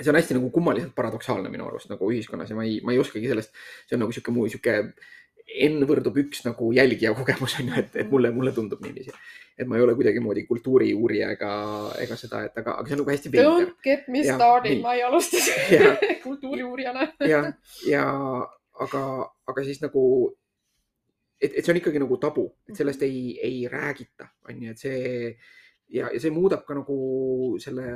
see on hästi nagu kummaliselt paradoksaalne minu arust nagu ühiskonnas ja ma ei, ma ei oskagi sellest, see on nagu sihuke mu sihuke N võrdub üks nagu jälgija kogemus on ju, et, et mulle, mulle tundub niiviisi. et ma ei ole kuidagimoodi kultuuriuurija ega, ega seda, et aga, aga see on nagu hästi veider. Don't get me started, ma ei alusta kultuuriuurijana ja, ja aga, aga siis nagu et, et see on ikkagi nagu tabu, et sellest mhm. ei, ei räägita, on ju, et see ja, ja see muudab ka nagu selle,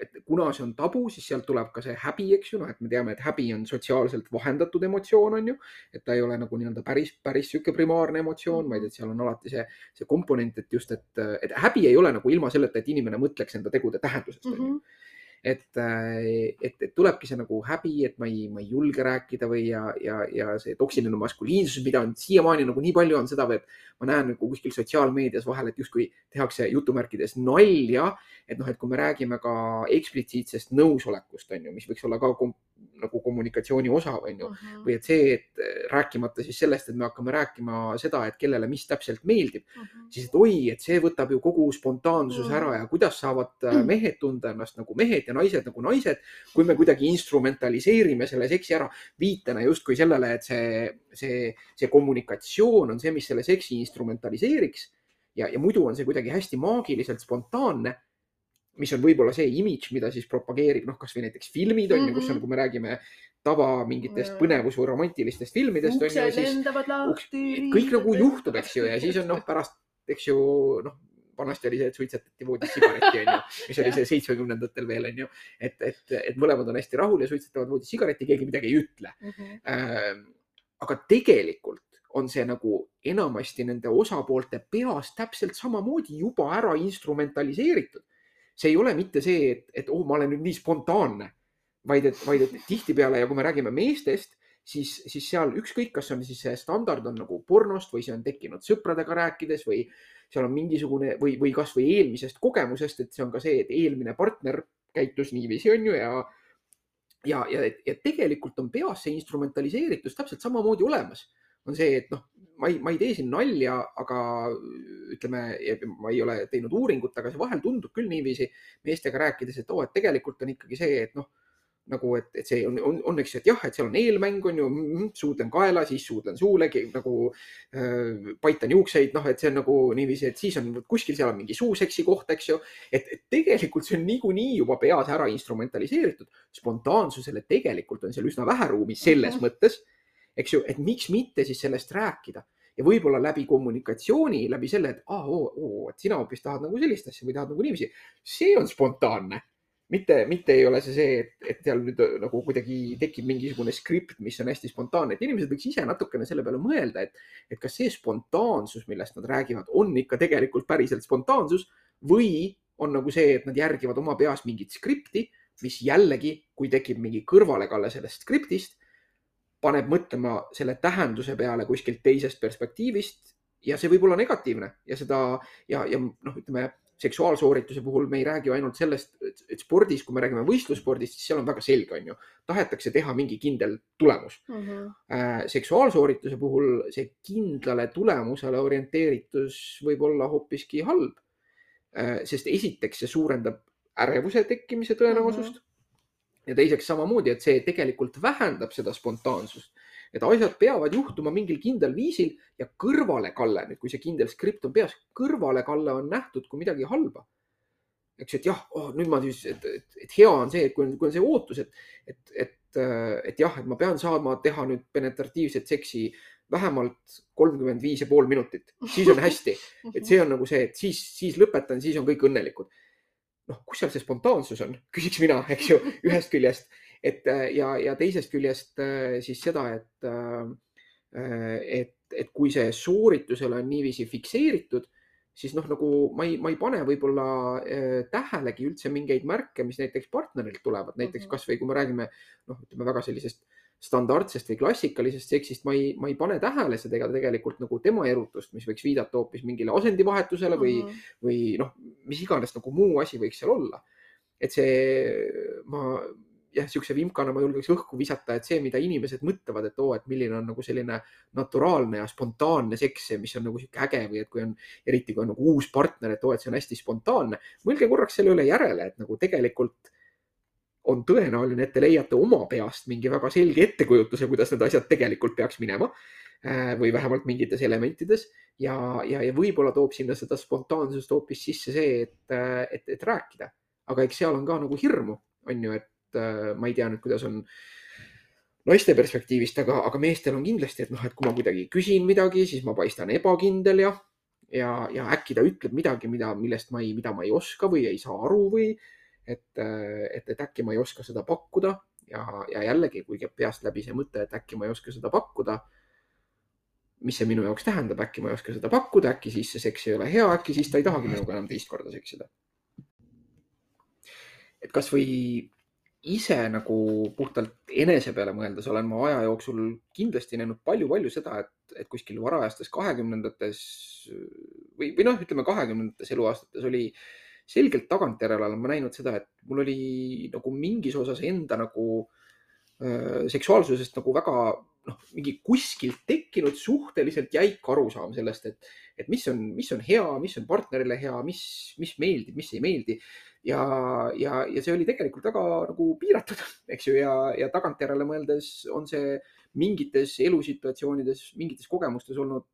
et kuna see on tabu, siis sealt tuleb ka see häbi, eks ju, noh, et me teame, et häbi on sotsiaalselt vahendatud emotsioon, on ju, et ta ei ole nagu nii-öelda päris, päris sihuke primaarne emotsioon, vaid mhm. et seal on alati see, see komponent, et just, et, et häbi ei ole nagu ilma selleta, et inimene mõtleks enda tegude tähendusest mm, -hmm. Et, äh, et, et tulebki see nagu häbi, et ma ei, ma ei julge rääkida või ja, ja, ja see toksiline maskuliinsus, mida on siiamaani nagu nii palju on seda et ma näen nagu kuskil sotsiaalmeedias vahel, et justkui tehakse jutumärkides nalja, et noh, et kui me räägime ka eksplitsiitsest nõusolekust, on ju, mis võiks olla ka nagu kommunikatsiooni osa, on ju -huh. või et see, et rääkimata siis sellest, et me hakkame rääkima seda, et kellele mis täpselt meeldib uh, -huh. siis et oi, et see võtab ju kogu spontaansuse uh -huh. ära ja kuidas saavad äh, mehed tunda ennast nagu mehed ja naised nagu naised, kui me kuidagi instrumentaliseerime selle seksi ära viitena justkui sellele, et see, see, see kommunikatsioon on see, mis selle seksi instrumentaliseeriks ja, ja muidu on see kuidagi hästi maagiliselt spontaanne mis on võib-olla see imidž, mida siis propageerib, noh, kasvõi näiteks filmid on ju mm -hmm., kus on, kui me räägime tava mingitest põnevus või romantilistest filmidest. uksed lendavad lahti. kõik nagu juhtub, eks ju, ja siis on noh, pärast, eks ju, noh, vanasti oli see, et suitsetati voodis sigaretti, onju, mis oli see seitsmekümnendatel veel, onju. et, et, et mõlemad on hästi rahul ja suitsetavad voodis sigaretti, keegi midagi ei ütle mm. -hmm. Äh, aga tegelikult on see nagu enamasti nende osapoolte peas täpselt samamoodi juba ära instrumentaliseeritud. See ei ole mitte see, et, et oh, ma olen nüüd nii spontaanne, vaid et, vaid et tihtipeale ja kui me räägime meestest, siis, siis seal ükskõik, kas on siis see standard on nagu pornost või see on tekkinud sõpradega rääkides või seal on mingisugune või, või kasvõi eelmisest kogemusest, et see on ka see, et eelmine partner käitus niiviisi, on ju, ja ja, ja, ja tegelikult on peas see instrumentaliseeritus täpselt samamoodi olemas on see, et noh, ma ei, ma ei tee siin nalja, aga ütleme, ma ei ole teinud uuringut, aga see vahel tundub küll niiviisi meestega rääkides, et oo oh,, et tegelikult on ikkagi see, et noh, nagu, et, et see on, on, on, eks ju, et jah, et seal on eelmäng, on ju, mm, suudlen kaela, siis suudlen suulegi nagu äh, paitan juukseid, noh, et see on nagu niiviisi, et siis on kuskil seal on mingi suuseksi koht, eks ju. et, et tegelikult see on niikuinii juba peas ära instrumentaliseeritud. spontaansusele tegelikult on seal üsna vähe ruumi selles mm -hmm. mõttes eks ju, et miks mitte siis sellest rääkida? Ja võib-olla läbi kommunikatsiooni, läbi selle, et aa, oo, oo, et sina hoopis tahad nagu sellist asja või tahad nagu niiviisi. see on spontaanne, mitte, mitte ei ole see see, et, et seal nüüd nagu kuidagi tekib mingisugune skript, mis on hästi spontaanne, et inimesed võiks ise natukene selle peale mõelda, et, et kas see spontaansus, millest nad räägivad, on ikka tegelikult päriselt spontaansus või on nagu see, et nad järgivad oma peas mingit skripti, mis jällegi, kui tekib mingi kõrvalekalle sellest skriptist paneb mõtlema selle tähenduse peale kuskilt teisest perspektiivist ja see võib olla negatiivne ja seda ja, ja noh, ütleme seksuaalsoorituse puhul me ei räägi ainult sellest, et spordis, kui me räägime võistlusspordist, siis seal on väga selge, on ju, tahetakse teha mingi kindel tulemus. -huh. Äh, seksuaalsoorituse puhul see kindlale tulemusele orienteeritus võib olla hoopiski halb. Äh, sest esiteks see suurendab ärevuse tekkimise tõenäosust uh. -huh ja teiseks samamoodi, et see tegelikult vähendab seda spontaansust, et asjad peavad juhtuma mingil kindlal viisil ja kõrvalekalle, nüüd kui see kindel skript on peas, kõrvalekalle on nähtud kui midagi halba. eks, et jah oh,, nüüd ma siis, et, et, et hea on see, et kui on, kui on see ootus, et, et, et, et jah, et ma pean saama teha nüüd penetratiivset seksi vähemalt kolmkümmend viis ja pool minutit, siis on hästi. et see on nagu see, et siis, siis lõpetan, siis on kõik õnnelikud noh, kus seal see spontaansus on, küsiks mina, eks ju, ühest küljest, et äh, ja, ja teisest küljest äh, siis seda, et, äh, et, et kui see sooritusele on niiviisi fikseeritud, siis noh, nagu ma ei, ma ei pane võib-olla tähelegi üldse mingeid märke, mis näiteks partnerilt tulevad, näiteks mhm. kasvõi kui me räägime noh, ütleme väga sellisest standardsest või klassikalisest seksist ma ei, ma ei pane tähele seda tegelikult nagu tema erutust, mis võiks viidata hoopis mingile asendivahetusele või mm, -hmm. või noh, mis iganes nagu muu asi võiks seal olla. et see, ma jah, niisuguse vimkana ma julgeks õhku visata, et see, mida inimesed mõtlevad, et oo, et milline on nagu selline naturaalne ja spontaanne seks, mis on nagu sihuke äge või et kui on, eriti kui on nagu uus partner, et oo, et see on hästi spontaanne. mõelge korraks selle üle järele, et nagu tegelikult on tõenäoline, et te leiate oma peast mingi väga selge ettekujutuse, kuidas need asjad tegelikult peaks minema äh, või vähemalt mingites elementides ja, ja, ja võib-olla toob sinna seda spontaansust hoopis sisse see, et, äh, et, et rääkida. aga eks seal on ka nagu hirmu, on ju, et äh, ma ei tea nüüd, kuidas on naiste perspektiivist, aga, aga meestel on kindlasti, et noh, et kui ma kuidagi küsin midagi, siis ma paistan ebakindel ja, ja, ja äkki ta ütleb midagi, mida, millest ma ei, mida ma ei oska või ei saa aru või et, et, et äkki ma ei oska seda pakkuda ja, ja jällegi, kui käib peast läbi see mõte, et äkki ma ei oska seda pakkuda. mis see minu jaoks tähendab, äkki ma ei oska seda pakkuda, äkki siis see seks ei ole hea, äkki siis ta ei tahagi minuga enam teist korda seksida. et kasvõi ise nagu puhtalt enese peale mõeldes olen ma aja jooksul kindlasti näinud palju-palju seda, et, et kuskil varajastes kahekümnendates või, või noh, ütleme kahekümnendates eluaastates oli äh, selgelt tagantjärele olen ma näinud seda, et mul oli nagu mingis osas enda nagu äh, seksuaalsusest nagu väga noh, mingi kuskilt tekkinud suhteliselt jäik arusaam sellest, et, et mis on, mis on hea, mis on partnerile hea, mis, mis meeldib, mis ei meeldi. ja, ja, ja see oli tegelikult väga nagu piiratud, eks ju, ja, ja tagantjärele mõeldes on see mingites elusituatsioonides, mingites kogemustes olnud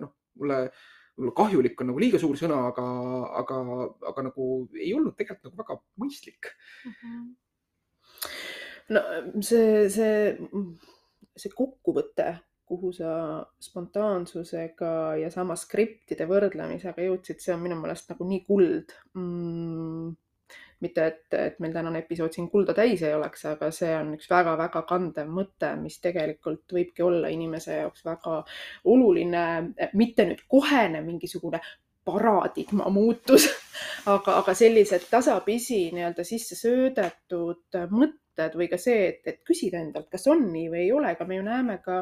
noh, mulle äh, võib-olla kahjulik on nagu liiga suur sõna, aga, aga, aga nagu ei olnud tegelikult nagu väga mõistlik mm. -hmm. no see, see, see kokkuvõte, kuhu sa spontaansusega ja samas skriptide võrdlemisega jõudsid, see on minu meelest nagu nii kuld mm mitte et, et meil tänane episood siin kulda täis ei oleks, aga see on üks väga-väga kandev mõte, mis tegelikult võibki olla inimese jaoks väga oluline, mitte nüüd kohene mingisugune paradigma muutus, aga, aga sellised tasapisi nii-öelda sisse söödetud mõtted, või ka see, et, et küsida endalt, kas on nii või ei ole, ega me ju näeme ka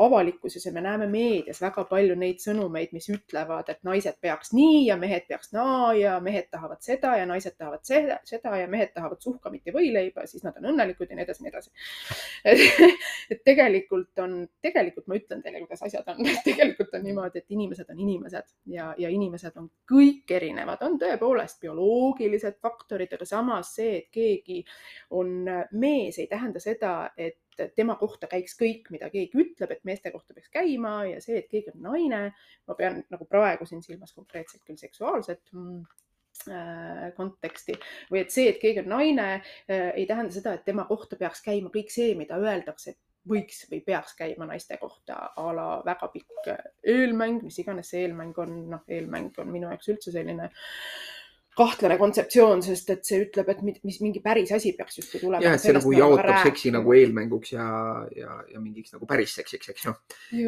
avalikkuses ja me näeme meedias väga palju neid sõnumeid, mis ütlevad, et naised peaks nii ja mehed peaks naa ja mehed tahavad seda ja naised tahavad seda, seda ja mehed tahavad suhkamit ja võileiba, siis nad on õnnelikud ja nii edasi, nii edasi. et tegelikult on, tegelikult ma ütlen teile, kuidas asjad on, tegelikult on niimoodi, et inimesed on inimesed ja, ja inimesed on kõik erinevad, on tõepoolest bioloogilised faktorid, aga samas see, et keegi on mees ei tähenda seda, et tema kohta käiks kõik, mida keegi ütleb, et meeste kohta peaks käima ja see, et keegi on naine, ma pean nagu praegu siin silmas konkreetselt küll seksuaalset mm, äh, konteksti või et see, et keegi on naine, äh, ei tähenda seda, et tema kohta peaks käima kõik see, mida öeldakse, võiks või peaks käima naiste kohta a la väga pikk eelmäng, mis iganes see eelmäng on, noh, eelmäng on minu jaoks üldse selline äh, kahtlane kontseptsioon, sest et see ütleb, et mis mingi päris asi peaks justkui tulema. jah, et see nagu jaotab seksi nagu eelmänguks ja, ja, ja mingiks nagu päris seksiks, eks ju.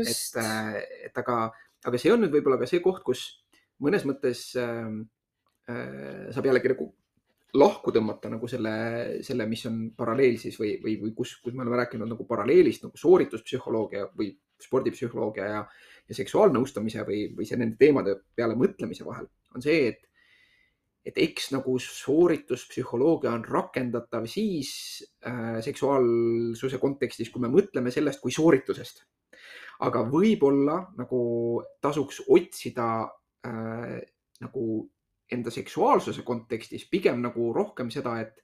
et, äh, et aga, aga see on nüüd võib-olla ka see koht, kus mõnes mõttes äh, äh, saab jällegi nagu lahku tõmmata nagu selle, selle, mis on paralleel siis või, või, või kus, kus me oleme rääkinud nagu paralleelist nagu soorituspsühholoogia või spordipsühholoogia ja, ja seksuaalnõustamise või, või see nende teemade peale mõtlemise vahel on see, et et eks nagu soorituspsühholoogia on rakendatav siis äh, seksuaalsuse kontekstis, kui me mõtleme sellest kui sooritusest. aga võib-olla nagu tasuks otsida äh, nagu enda seksuaalsuse kontekstis pigem nagu rohkem seda, et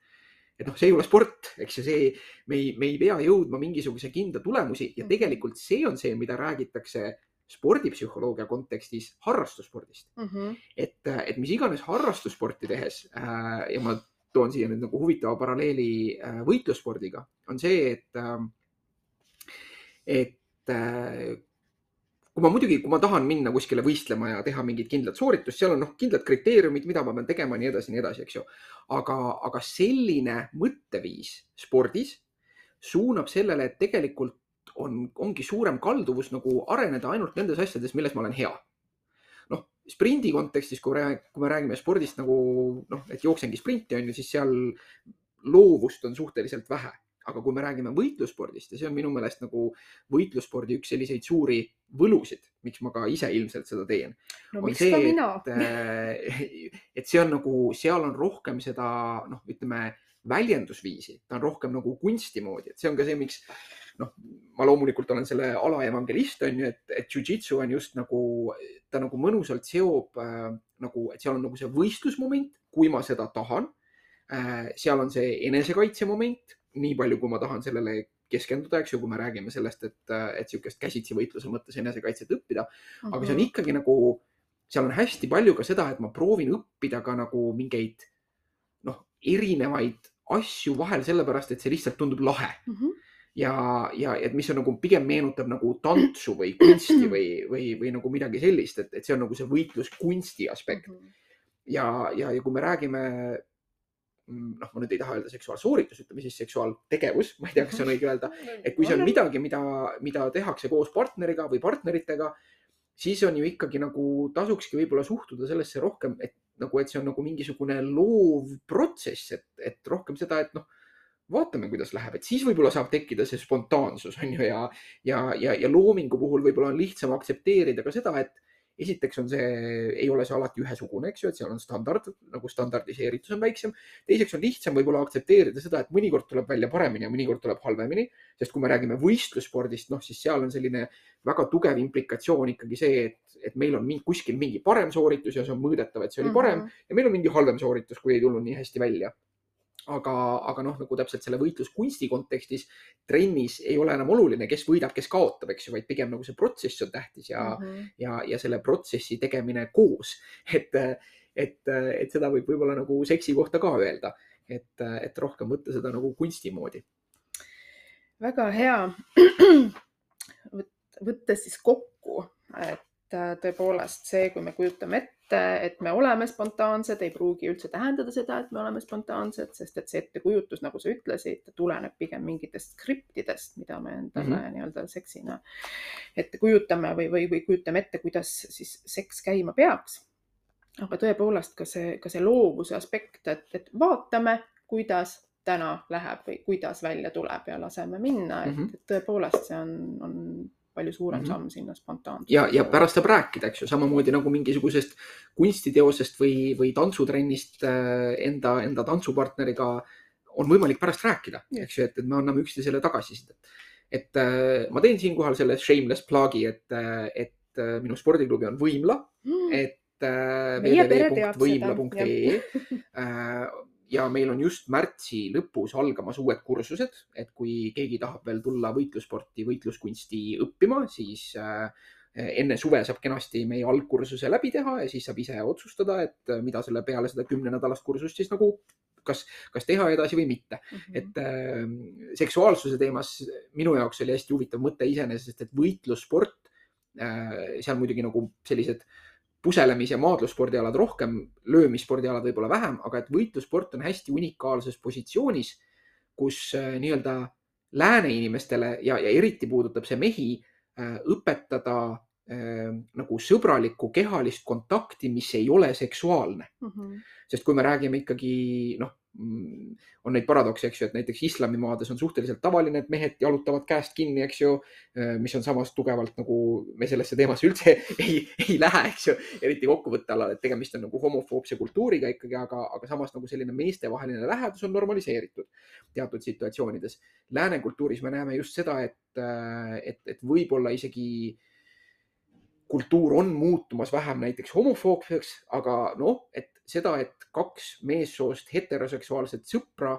et noh, see ei ole sport, eks ju, see, me ei, me ei pea jõudma mingisuguse kindla tulemusi ja mhm. tegelikult see on see, mida räägitakse spordipsühholoogia kontekstis harrastusspordist mm. -hmm. et, et mis iganes harrastussporti tehes äh, ja ma toon siia nüüd nagu huvitava paralleeli äh, võitlusspordiga, on see, et äh,, et äh, kui ma muidugi, kui ma tahan minna kuskile võistlema ja teha mingit kindlat sooritust, seal on noh, kindlad kriteeriumid, mida ma pean tegema, nii edasi, nii edasi, eks ju. aga, aga selline mõtteviis spordis suunab sellele, et tegelikult on, ongi suurem kalduvus nagu areneda ainult nendes asjades, milles ma olen hea. noh, sprindi kontekstis, kui rääg-, kui me räägime spordist nagu noh, et jooksengi sprinti on ju, siis seal loovust on suhteliselt vähe aga kui me räägime võitlusspordist ja see on minu meelest nagu võitlusspordi üks selliseid suuri võlusid, miks ma ka ise ilmselt seda teen. no miks see, et, et see on nagu, seal on rohkem seda noh, ütleme väljendusviisi, ta on rohkem nagu kunsti moodi, et see on ka see, miks noh, ma loomulikult olen selle ala evangelist, on ju, et, et jujitsu on just nagu, ta nagu mõnusalt seob äh, nagu, et seal on nagu see võistlusmoment, kui ma seda tahan äh,. seal on see enesekaitse moment, nii palju, kui ma tahan sellele keskenduda, eks ju, kui me räägime sellest, et, et niisugust käsitsi võitluse mõttes enesekaitset õppida. aga see on mhm. ikkagi nagu, seal on hästi palju ka seda, et ma proovin õppida ka nagu mingeid noh, erinevaid asju vahel sellepärast, et see lihtsalt tundub lahe mm. -hmm ja, ja et mis on nagu pigem meenutab nagu tantsu või kunsti või, või, või nagu midagi sellist, et, et see on nagu see võitluskunsti aspekt mm. -hmm. ja, ja, ja kui me räägime, mm, noh, ma nüüd ei taha öelda seksuaalsooritus, ütleme siis seksuaaltegevus, ma ei tea, kas see on õige öelda, et kui see on midagi, mida, mida tehakse koos partneriga või partneritega, siis on ju ikkagi nagu tasukski võib-olla suhtuda sellesse rohkem, et nagu, et see on nagu mingisugune loov protsess, et, et rohkem seda, et noh vaatame, kuidas läheb, et siis võib-olla saab tekkida see spontaansus on ju ja, ja, ja, ja loomingu puhul võib-olla on lihtsam aktsepteerida ka seda, et esiteks on see, ei ole see alati ühesugune, eks ju, et seal on standard nagu standardiseeritus on väiksem. teiseks on lihtsam võib-olla aktsepteerida seda, et mõnikord tuleb välja paremini ja mõnikord tuleb halvemini, sest kui me räägime võistlusspordist, noh, siis seal on selline väga tugev implikatsioon ikkagi see, et, et meil on mingi, kuskil mingi parem sooritus ja see on mõõdetav, et see oli parem mm -hmm. ja meil on mingi halvem sooritus, kui ei tulnud nii hästi välja aga, aga noh, nagu täpselt selle võitluskunsti kontekstis trennis ei ole enam oluline, kes võidab, kes kaotab, eks ju, vaid pigem nagu see protsess on tähtis ja mm, -hmm. ja, ja selle protsessi tegemine koos. et, et, et seda võib võib-olla nagu seksi kohta ka öelda, et, et rohkem võtta seda nagu kunsti moodi. väga hea. võttes siis kokku, et tõepoolest see, kui me kujutame ette, et me oleme spontaansed, ei pruugi üldse tähendada seda, et me oleme spontaansed, sest et see ettekujutus, nagu sa ütlesid, tuleneb pigem mingitest skriptidest, mida me endale mm -hmm. nii-öelda seksina ette kujutame või, või, või kujutame ette, kuidas siis seks käima peaks. aga tõepoolest ka see, ka see loovuse aspekt, et, et vaatame, kuidas täna läheb või kuidas välja tuleb ja laseme minna, et, mm -hmm. et tõepoolest see on, on palju suurem mm -hmm. samm sinna spontaansusesse. ja, ja pärast saab rääkida, eks ju, samamoodi nagu mingisugusest kunstiteosest või, või tantsutrennist äh, enda, enda tantsupartneriga on võimalik pärast rääkida, eks ju, et, et me anname üksteisele tagasisidet. et äh, ma teen siinkohal selle shameless plug'i, et, äh, et minu spordiklubi on Võimla mm., et www.võimla.ee ja meil on just märtsi lõpus algamas uued kursused, et kui keegi tahab veel tulla võitlussporti, võitluskunsti õppima, siis äh, enne suve saab kenasti meie algkursuse läbi teha ja siis saab ise otsustada, et mida selle peale seda kümnenädalast kursust siis nagu kas, kas teha edasi või mitte mm. -hmm. et äh, seksuaalsuse teemas minu jaoks oli hästi huvitav mõte iseenesest, et võitlussport äh,, seal muidugi nagu sellised äh, puselemis- ja maadlusspordialad rohkem, löömisspordialad võib-olla vähem, aga et võitlussport on hästi unikaalses positsioonis, kus äh, nii-öelda lääne inimestele ja, ja eriti puudutab see mehi, äh, õpetada äh, nagu sõbralikku kehalist kontakti, mis ei ole seksuaalne mm. -hmm. sest kui me räägime ikkagi noh, on neid paradokse, eks ju, et näiteks islamimaades on suhteliselt tavaline, et mehed jalutavad käest kinni, eks ju, äh, mis on samas tugevalt nagu me sellesse teemasse üldse ei, ei lähe, eks ju, eriti kokkuvõtte alal, et tegemist on nagu homofoobse kultuuriga ikkagi, aga, aga samas nagu selline meestevaheline lähedus on normaliseeritud teatud situatsioonides. Lääne kultuuris me näeme just seda, et, äh, et, et võib-olla isegi kultuur on muutumas vähem näiteks homofoobseks, aga noh, et seda, et kaks meessoost heteroseksuaalset sõpra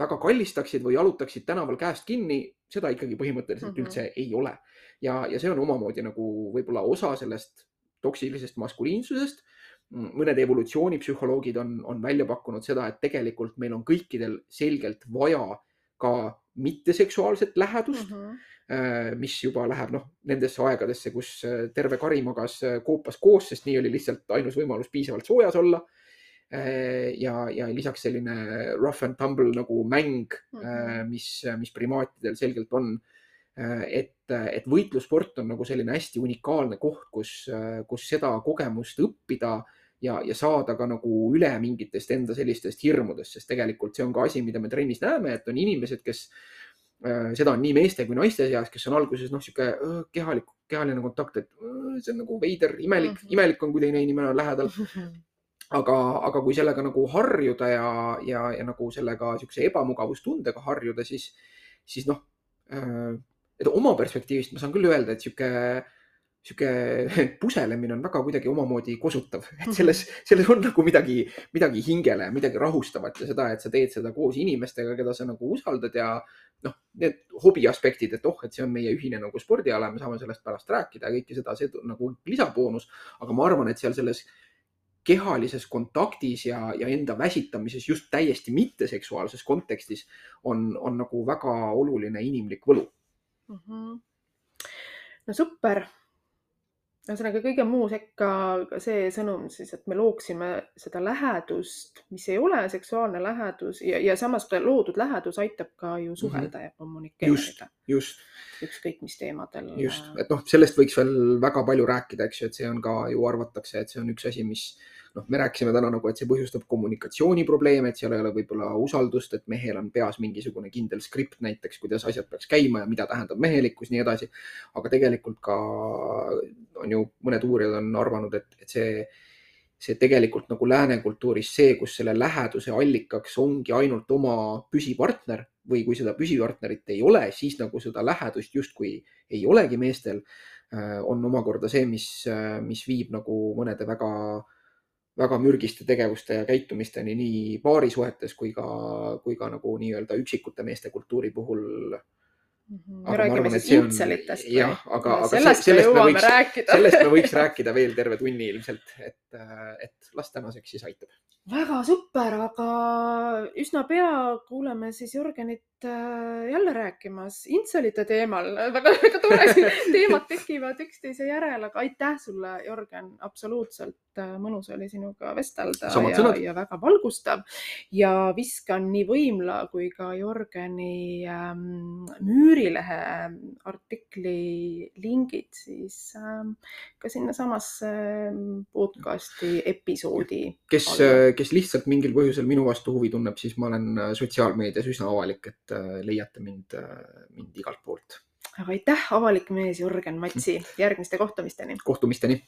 väga kallistaksid või jalutaksid tänaval käest kinni, seda ikkagi põhimõtteliselt mm -hmm. üldse ei ole. ja, ja see on omamoodi nagu võib-olla osa sellest toksilisest maskuliinsusest. mõned evolutsioonipsühholoogid on, on välja pakkunud seda, et tegelikult meil on kõikidel selgelt vaja ka mitteseksuaalset lähedust mm, -hmm. mis juba läheb noh, nendesse aegadesse, kus terve kari magas koopas koos, sest nii oli lihtsalt ainus võimalus piisavalt soojas olla Äh, ja, ja lisaks selline rough and tumble nagu mäng mm, -hmm. mis, mis primaatidel selgelt on. Äh, et, et võitlussport on nagu selline hästi unikaalne koht, kus, kus seda kogemust õppida ja, ja saada ka nagu üle mingitest enda sellistest hirmudest, sest tegelikult see on ka asi, mida me trennis näeme, et on inimesed, kes seda on nii meeste kui naiste seas, kes on alguses noh, sihuke kehalik, kehaline kontakt, et see on nagu veider, imelik mm, -hmm. imelik on, kui teine inimene on lähedal aga, aga kui sellega nagu harjuda ja, ja, ja nagu sellega niisuguse ebamugavustundega harjuda, siis, siis noh, äh, et oma perspektiivist ma saan küll öelda, et niisugune sihuke puselemine on väga kuidagi omamoodi kosutav, et mhm. selles, selles on nagu midagi, midagi hingele midagi rahustavat ja seda, et sa teed seda koos inimestega, keda sa nagu usaldad ja noh, need hobi aspektid, et oh, et see on meie ühine nagu spordiala, me saame sellest pärast rääkida ja kõike seda, see nagu lisaboonus. aga ma arvan, et seal selles kehalises kontaktis ja, ja enda väsitamises just täiesti mitteseksuaalses kontekstis on, on nagu väga oluline inimlik võlu mm. -hmm. no super. Ühesõnaga kõige muu sekka see sõnum siis, et me looksime seda lähedust, mis ei ole seksuaalne lähedus ja, ja samas loodud lähedus aitab ka ju suhelda mm -hmm. ja kommunikeerida. just, just. ükskõik mis teemadel. just, et noh, sellest võiks veel väga palju rääkida, eks ju, et see on ka ju arvatakse, et see on üks asi, mis noh, me rääkisime täna nagu, et see põhjustab kommunikatsiooniprobleeme, et seal ei ole võib-olla usaldust, et mehel on peas mingisugune kindel skript näiteks, kuidas asjad peaks käima ja mida tähendab mehelikkus, nii edasi. aga tegelikult ka on ju mõned uurijad on arvanud, et, et see, see tegelikult nagu lääne kultuuris see, kus selle läheduse allikaks ongi ainult oma püsipartner või kui seda püsipartnerit ei ole, siis nagu seda lähedust justkui ei olegi meestel, äh, on omakorda see, mis, mis viib nagu mõnede väga äh, väga mürgiste tegevuste ja käitumisteni nii paarisuhetes kui ka, kui ka nagu nii-öelda üksikute meeste kultuuri puhul. -hmm. me räägime siis iitselitest või? jah, aga, aga sellest, sellest, me võiks, sellest me võiks rääkida veel terve tunni ilmselt, et, et las tänaseks siis aitab. väga super, aga üsna pea kuuleme siis Jörgenit jälle rääkimas intselite teemal, väga, väga tore, teemad tekivad üksteise järel, aga aitäh sulle, Jörgen, absoluutselt äh, mõnus oli sinuga vestelda Samad ja, sõnad. ja väga valgustav. Ja viskan nii Võimla kui ka Jörgeni ähm, Müürilehe artikli lingid siis ähm, ka sinnasamasse ähm, podcasti episoodi. kes, kes lihtsalt mingil põhjusel minu vastu huvi tunneb, siis ma olen äh, sotsiaalmeedias üsna avalik, et äh, leiate mind, äh, mind igalt poolt. aga aitäh, avalik mees Jürgen Matsi, järgmiste kohtumisteni. kohtumisteni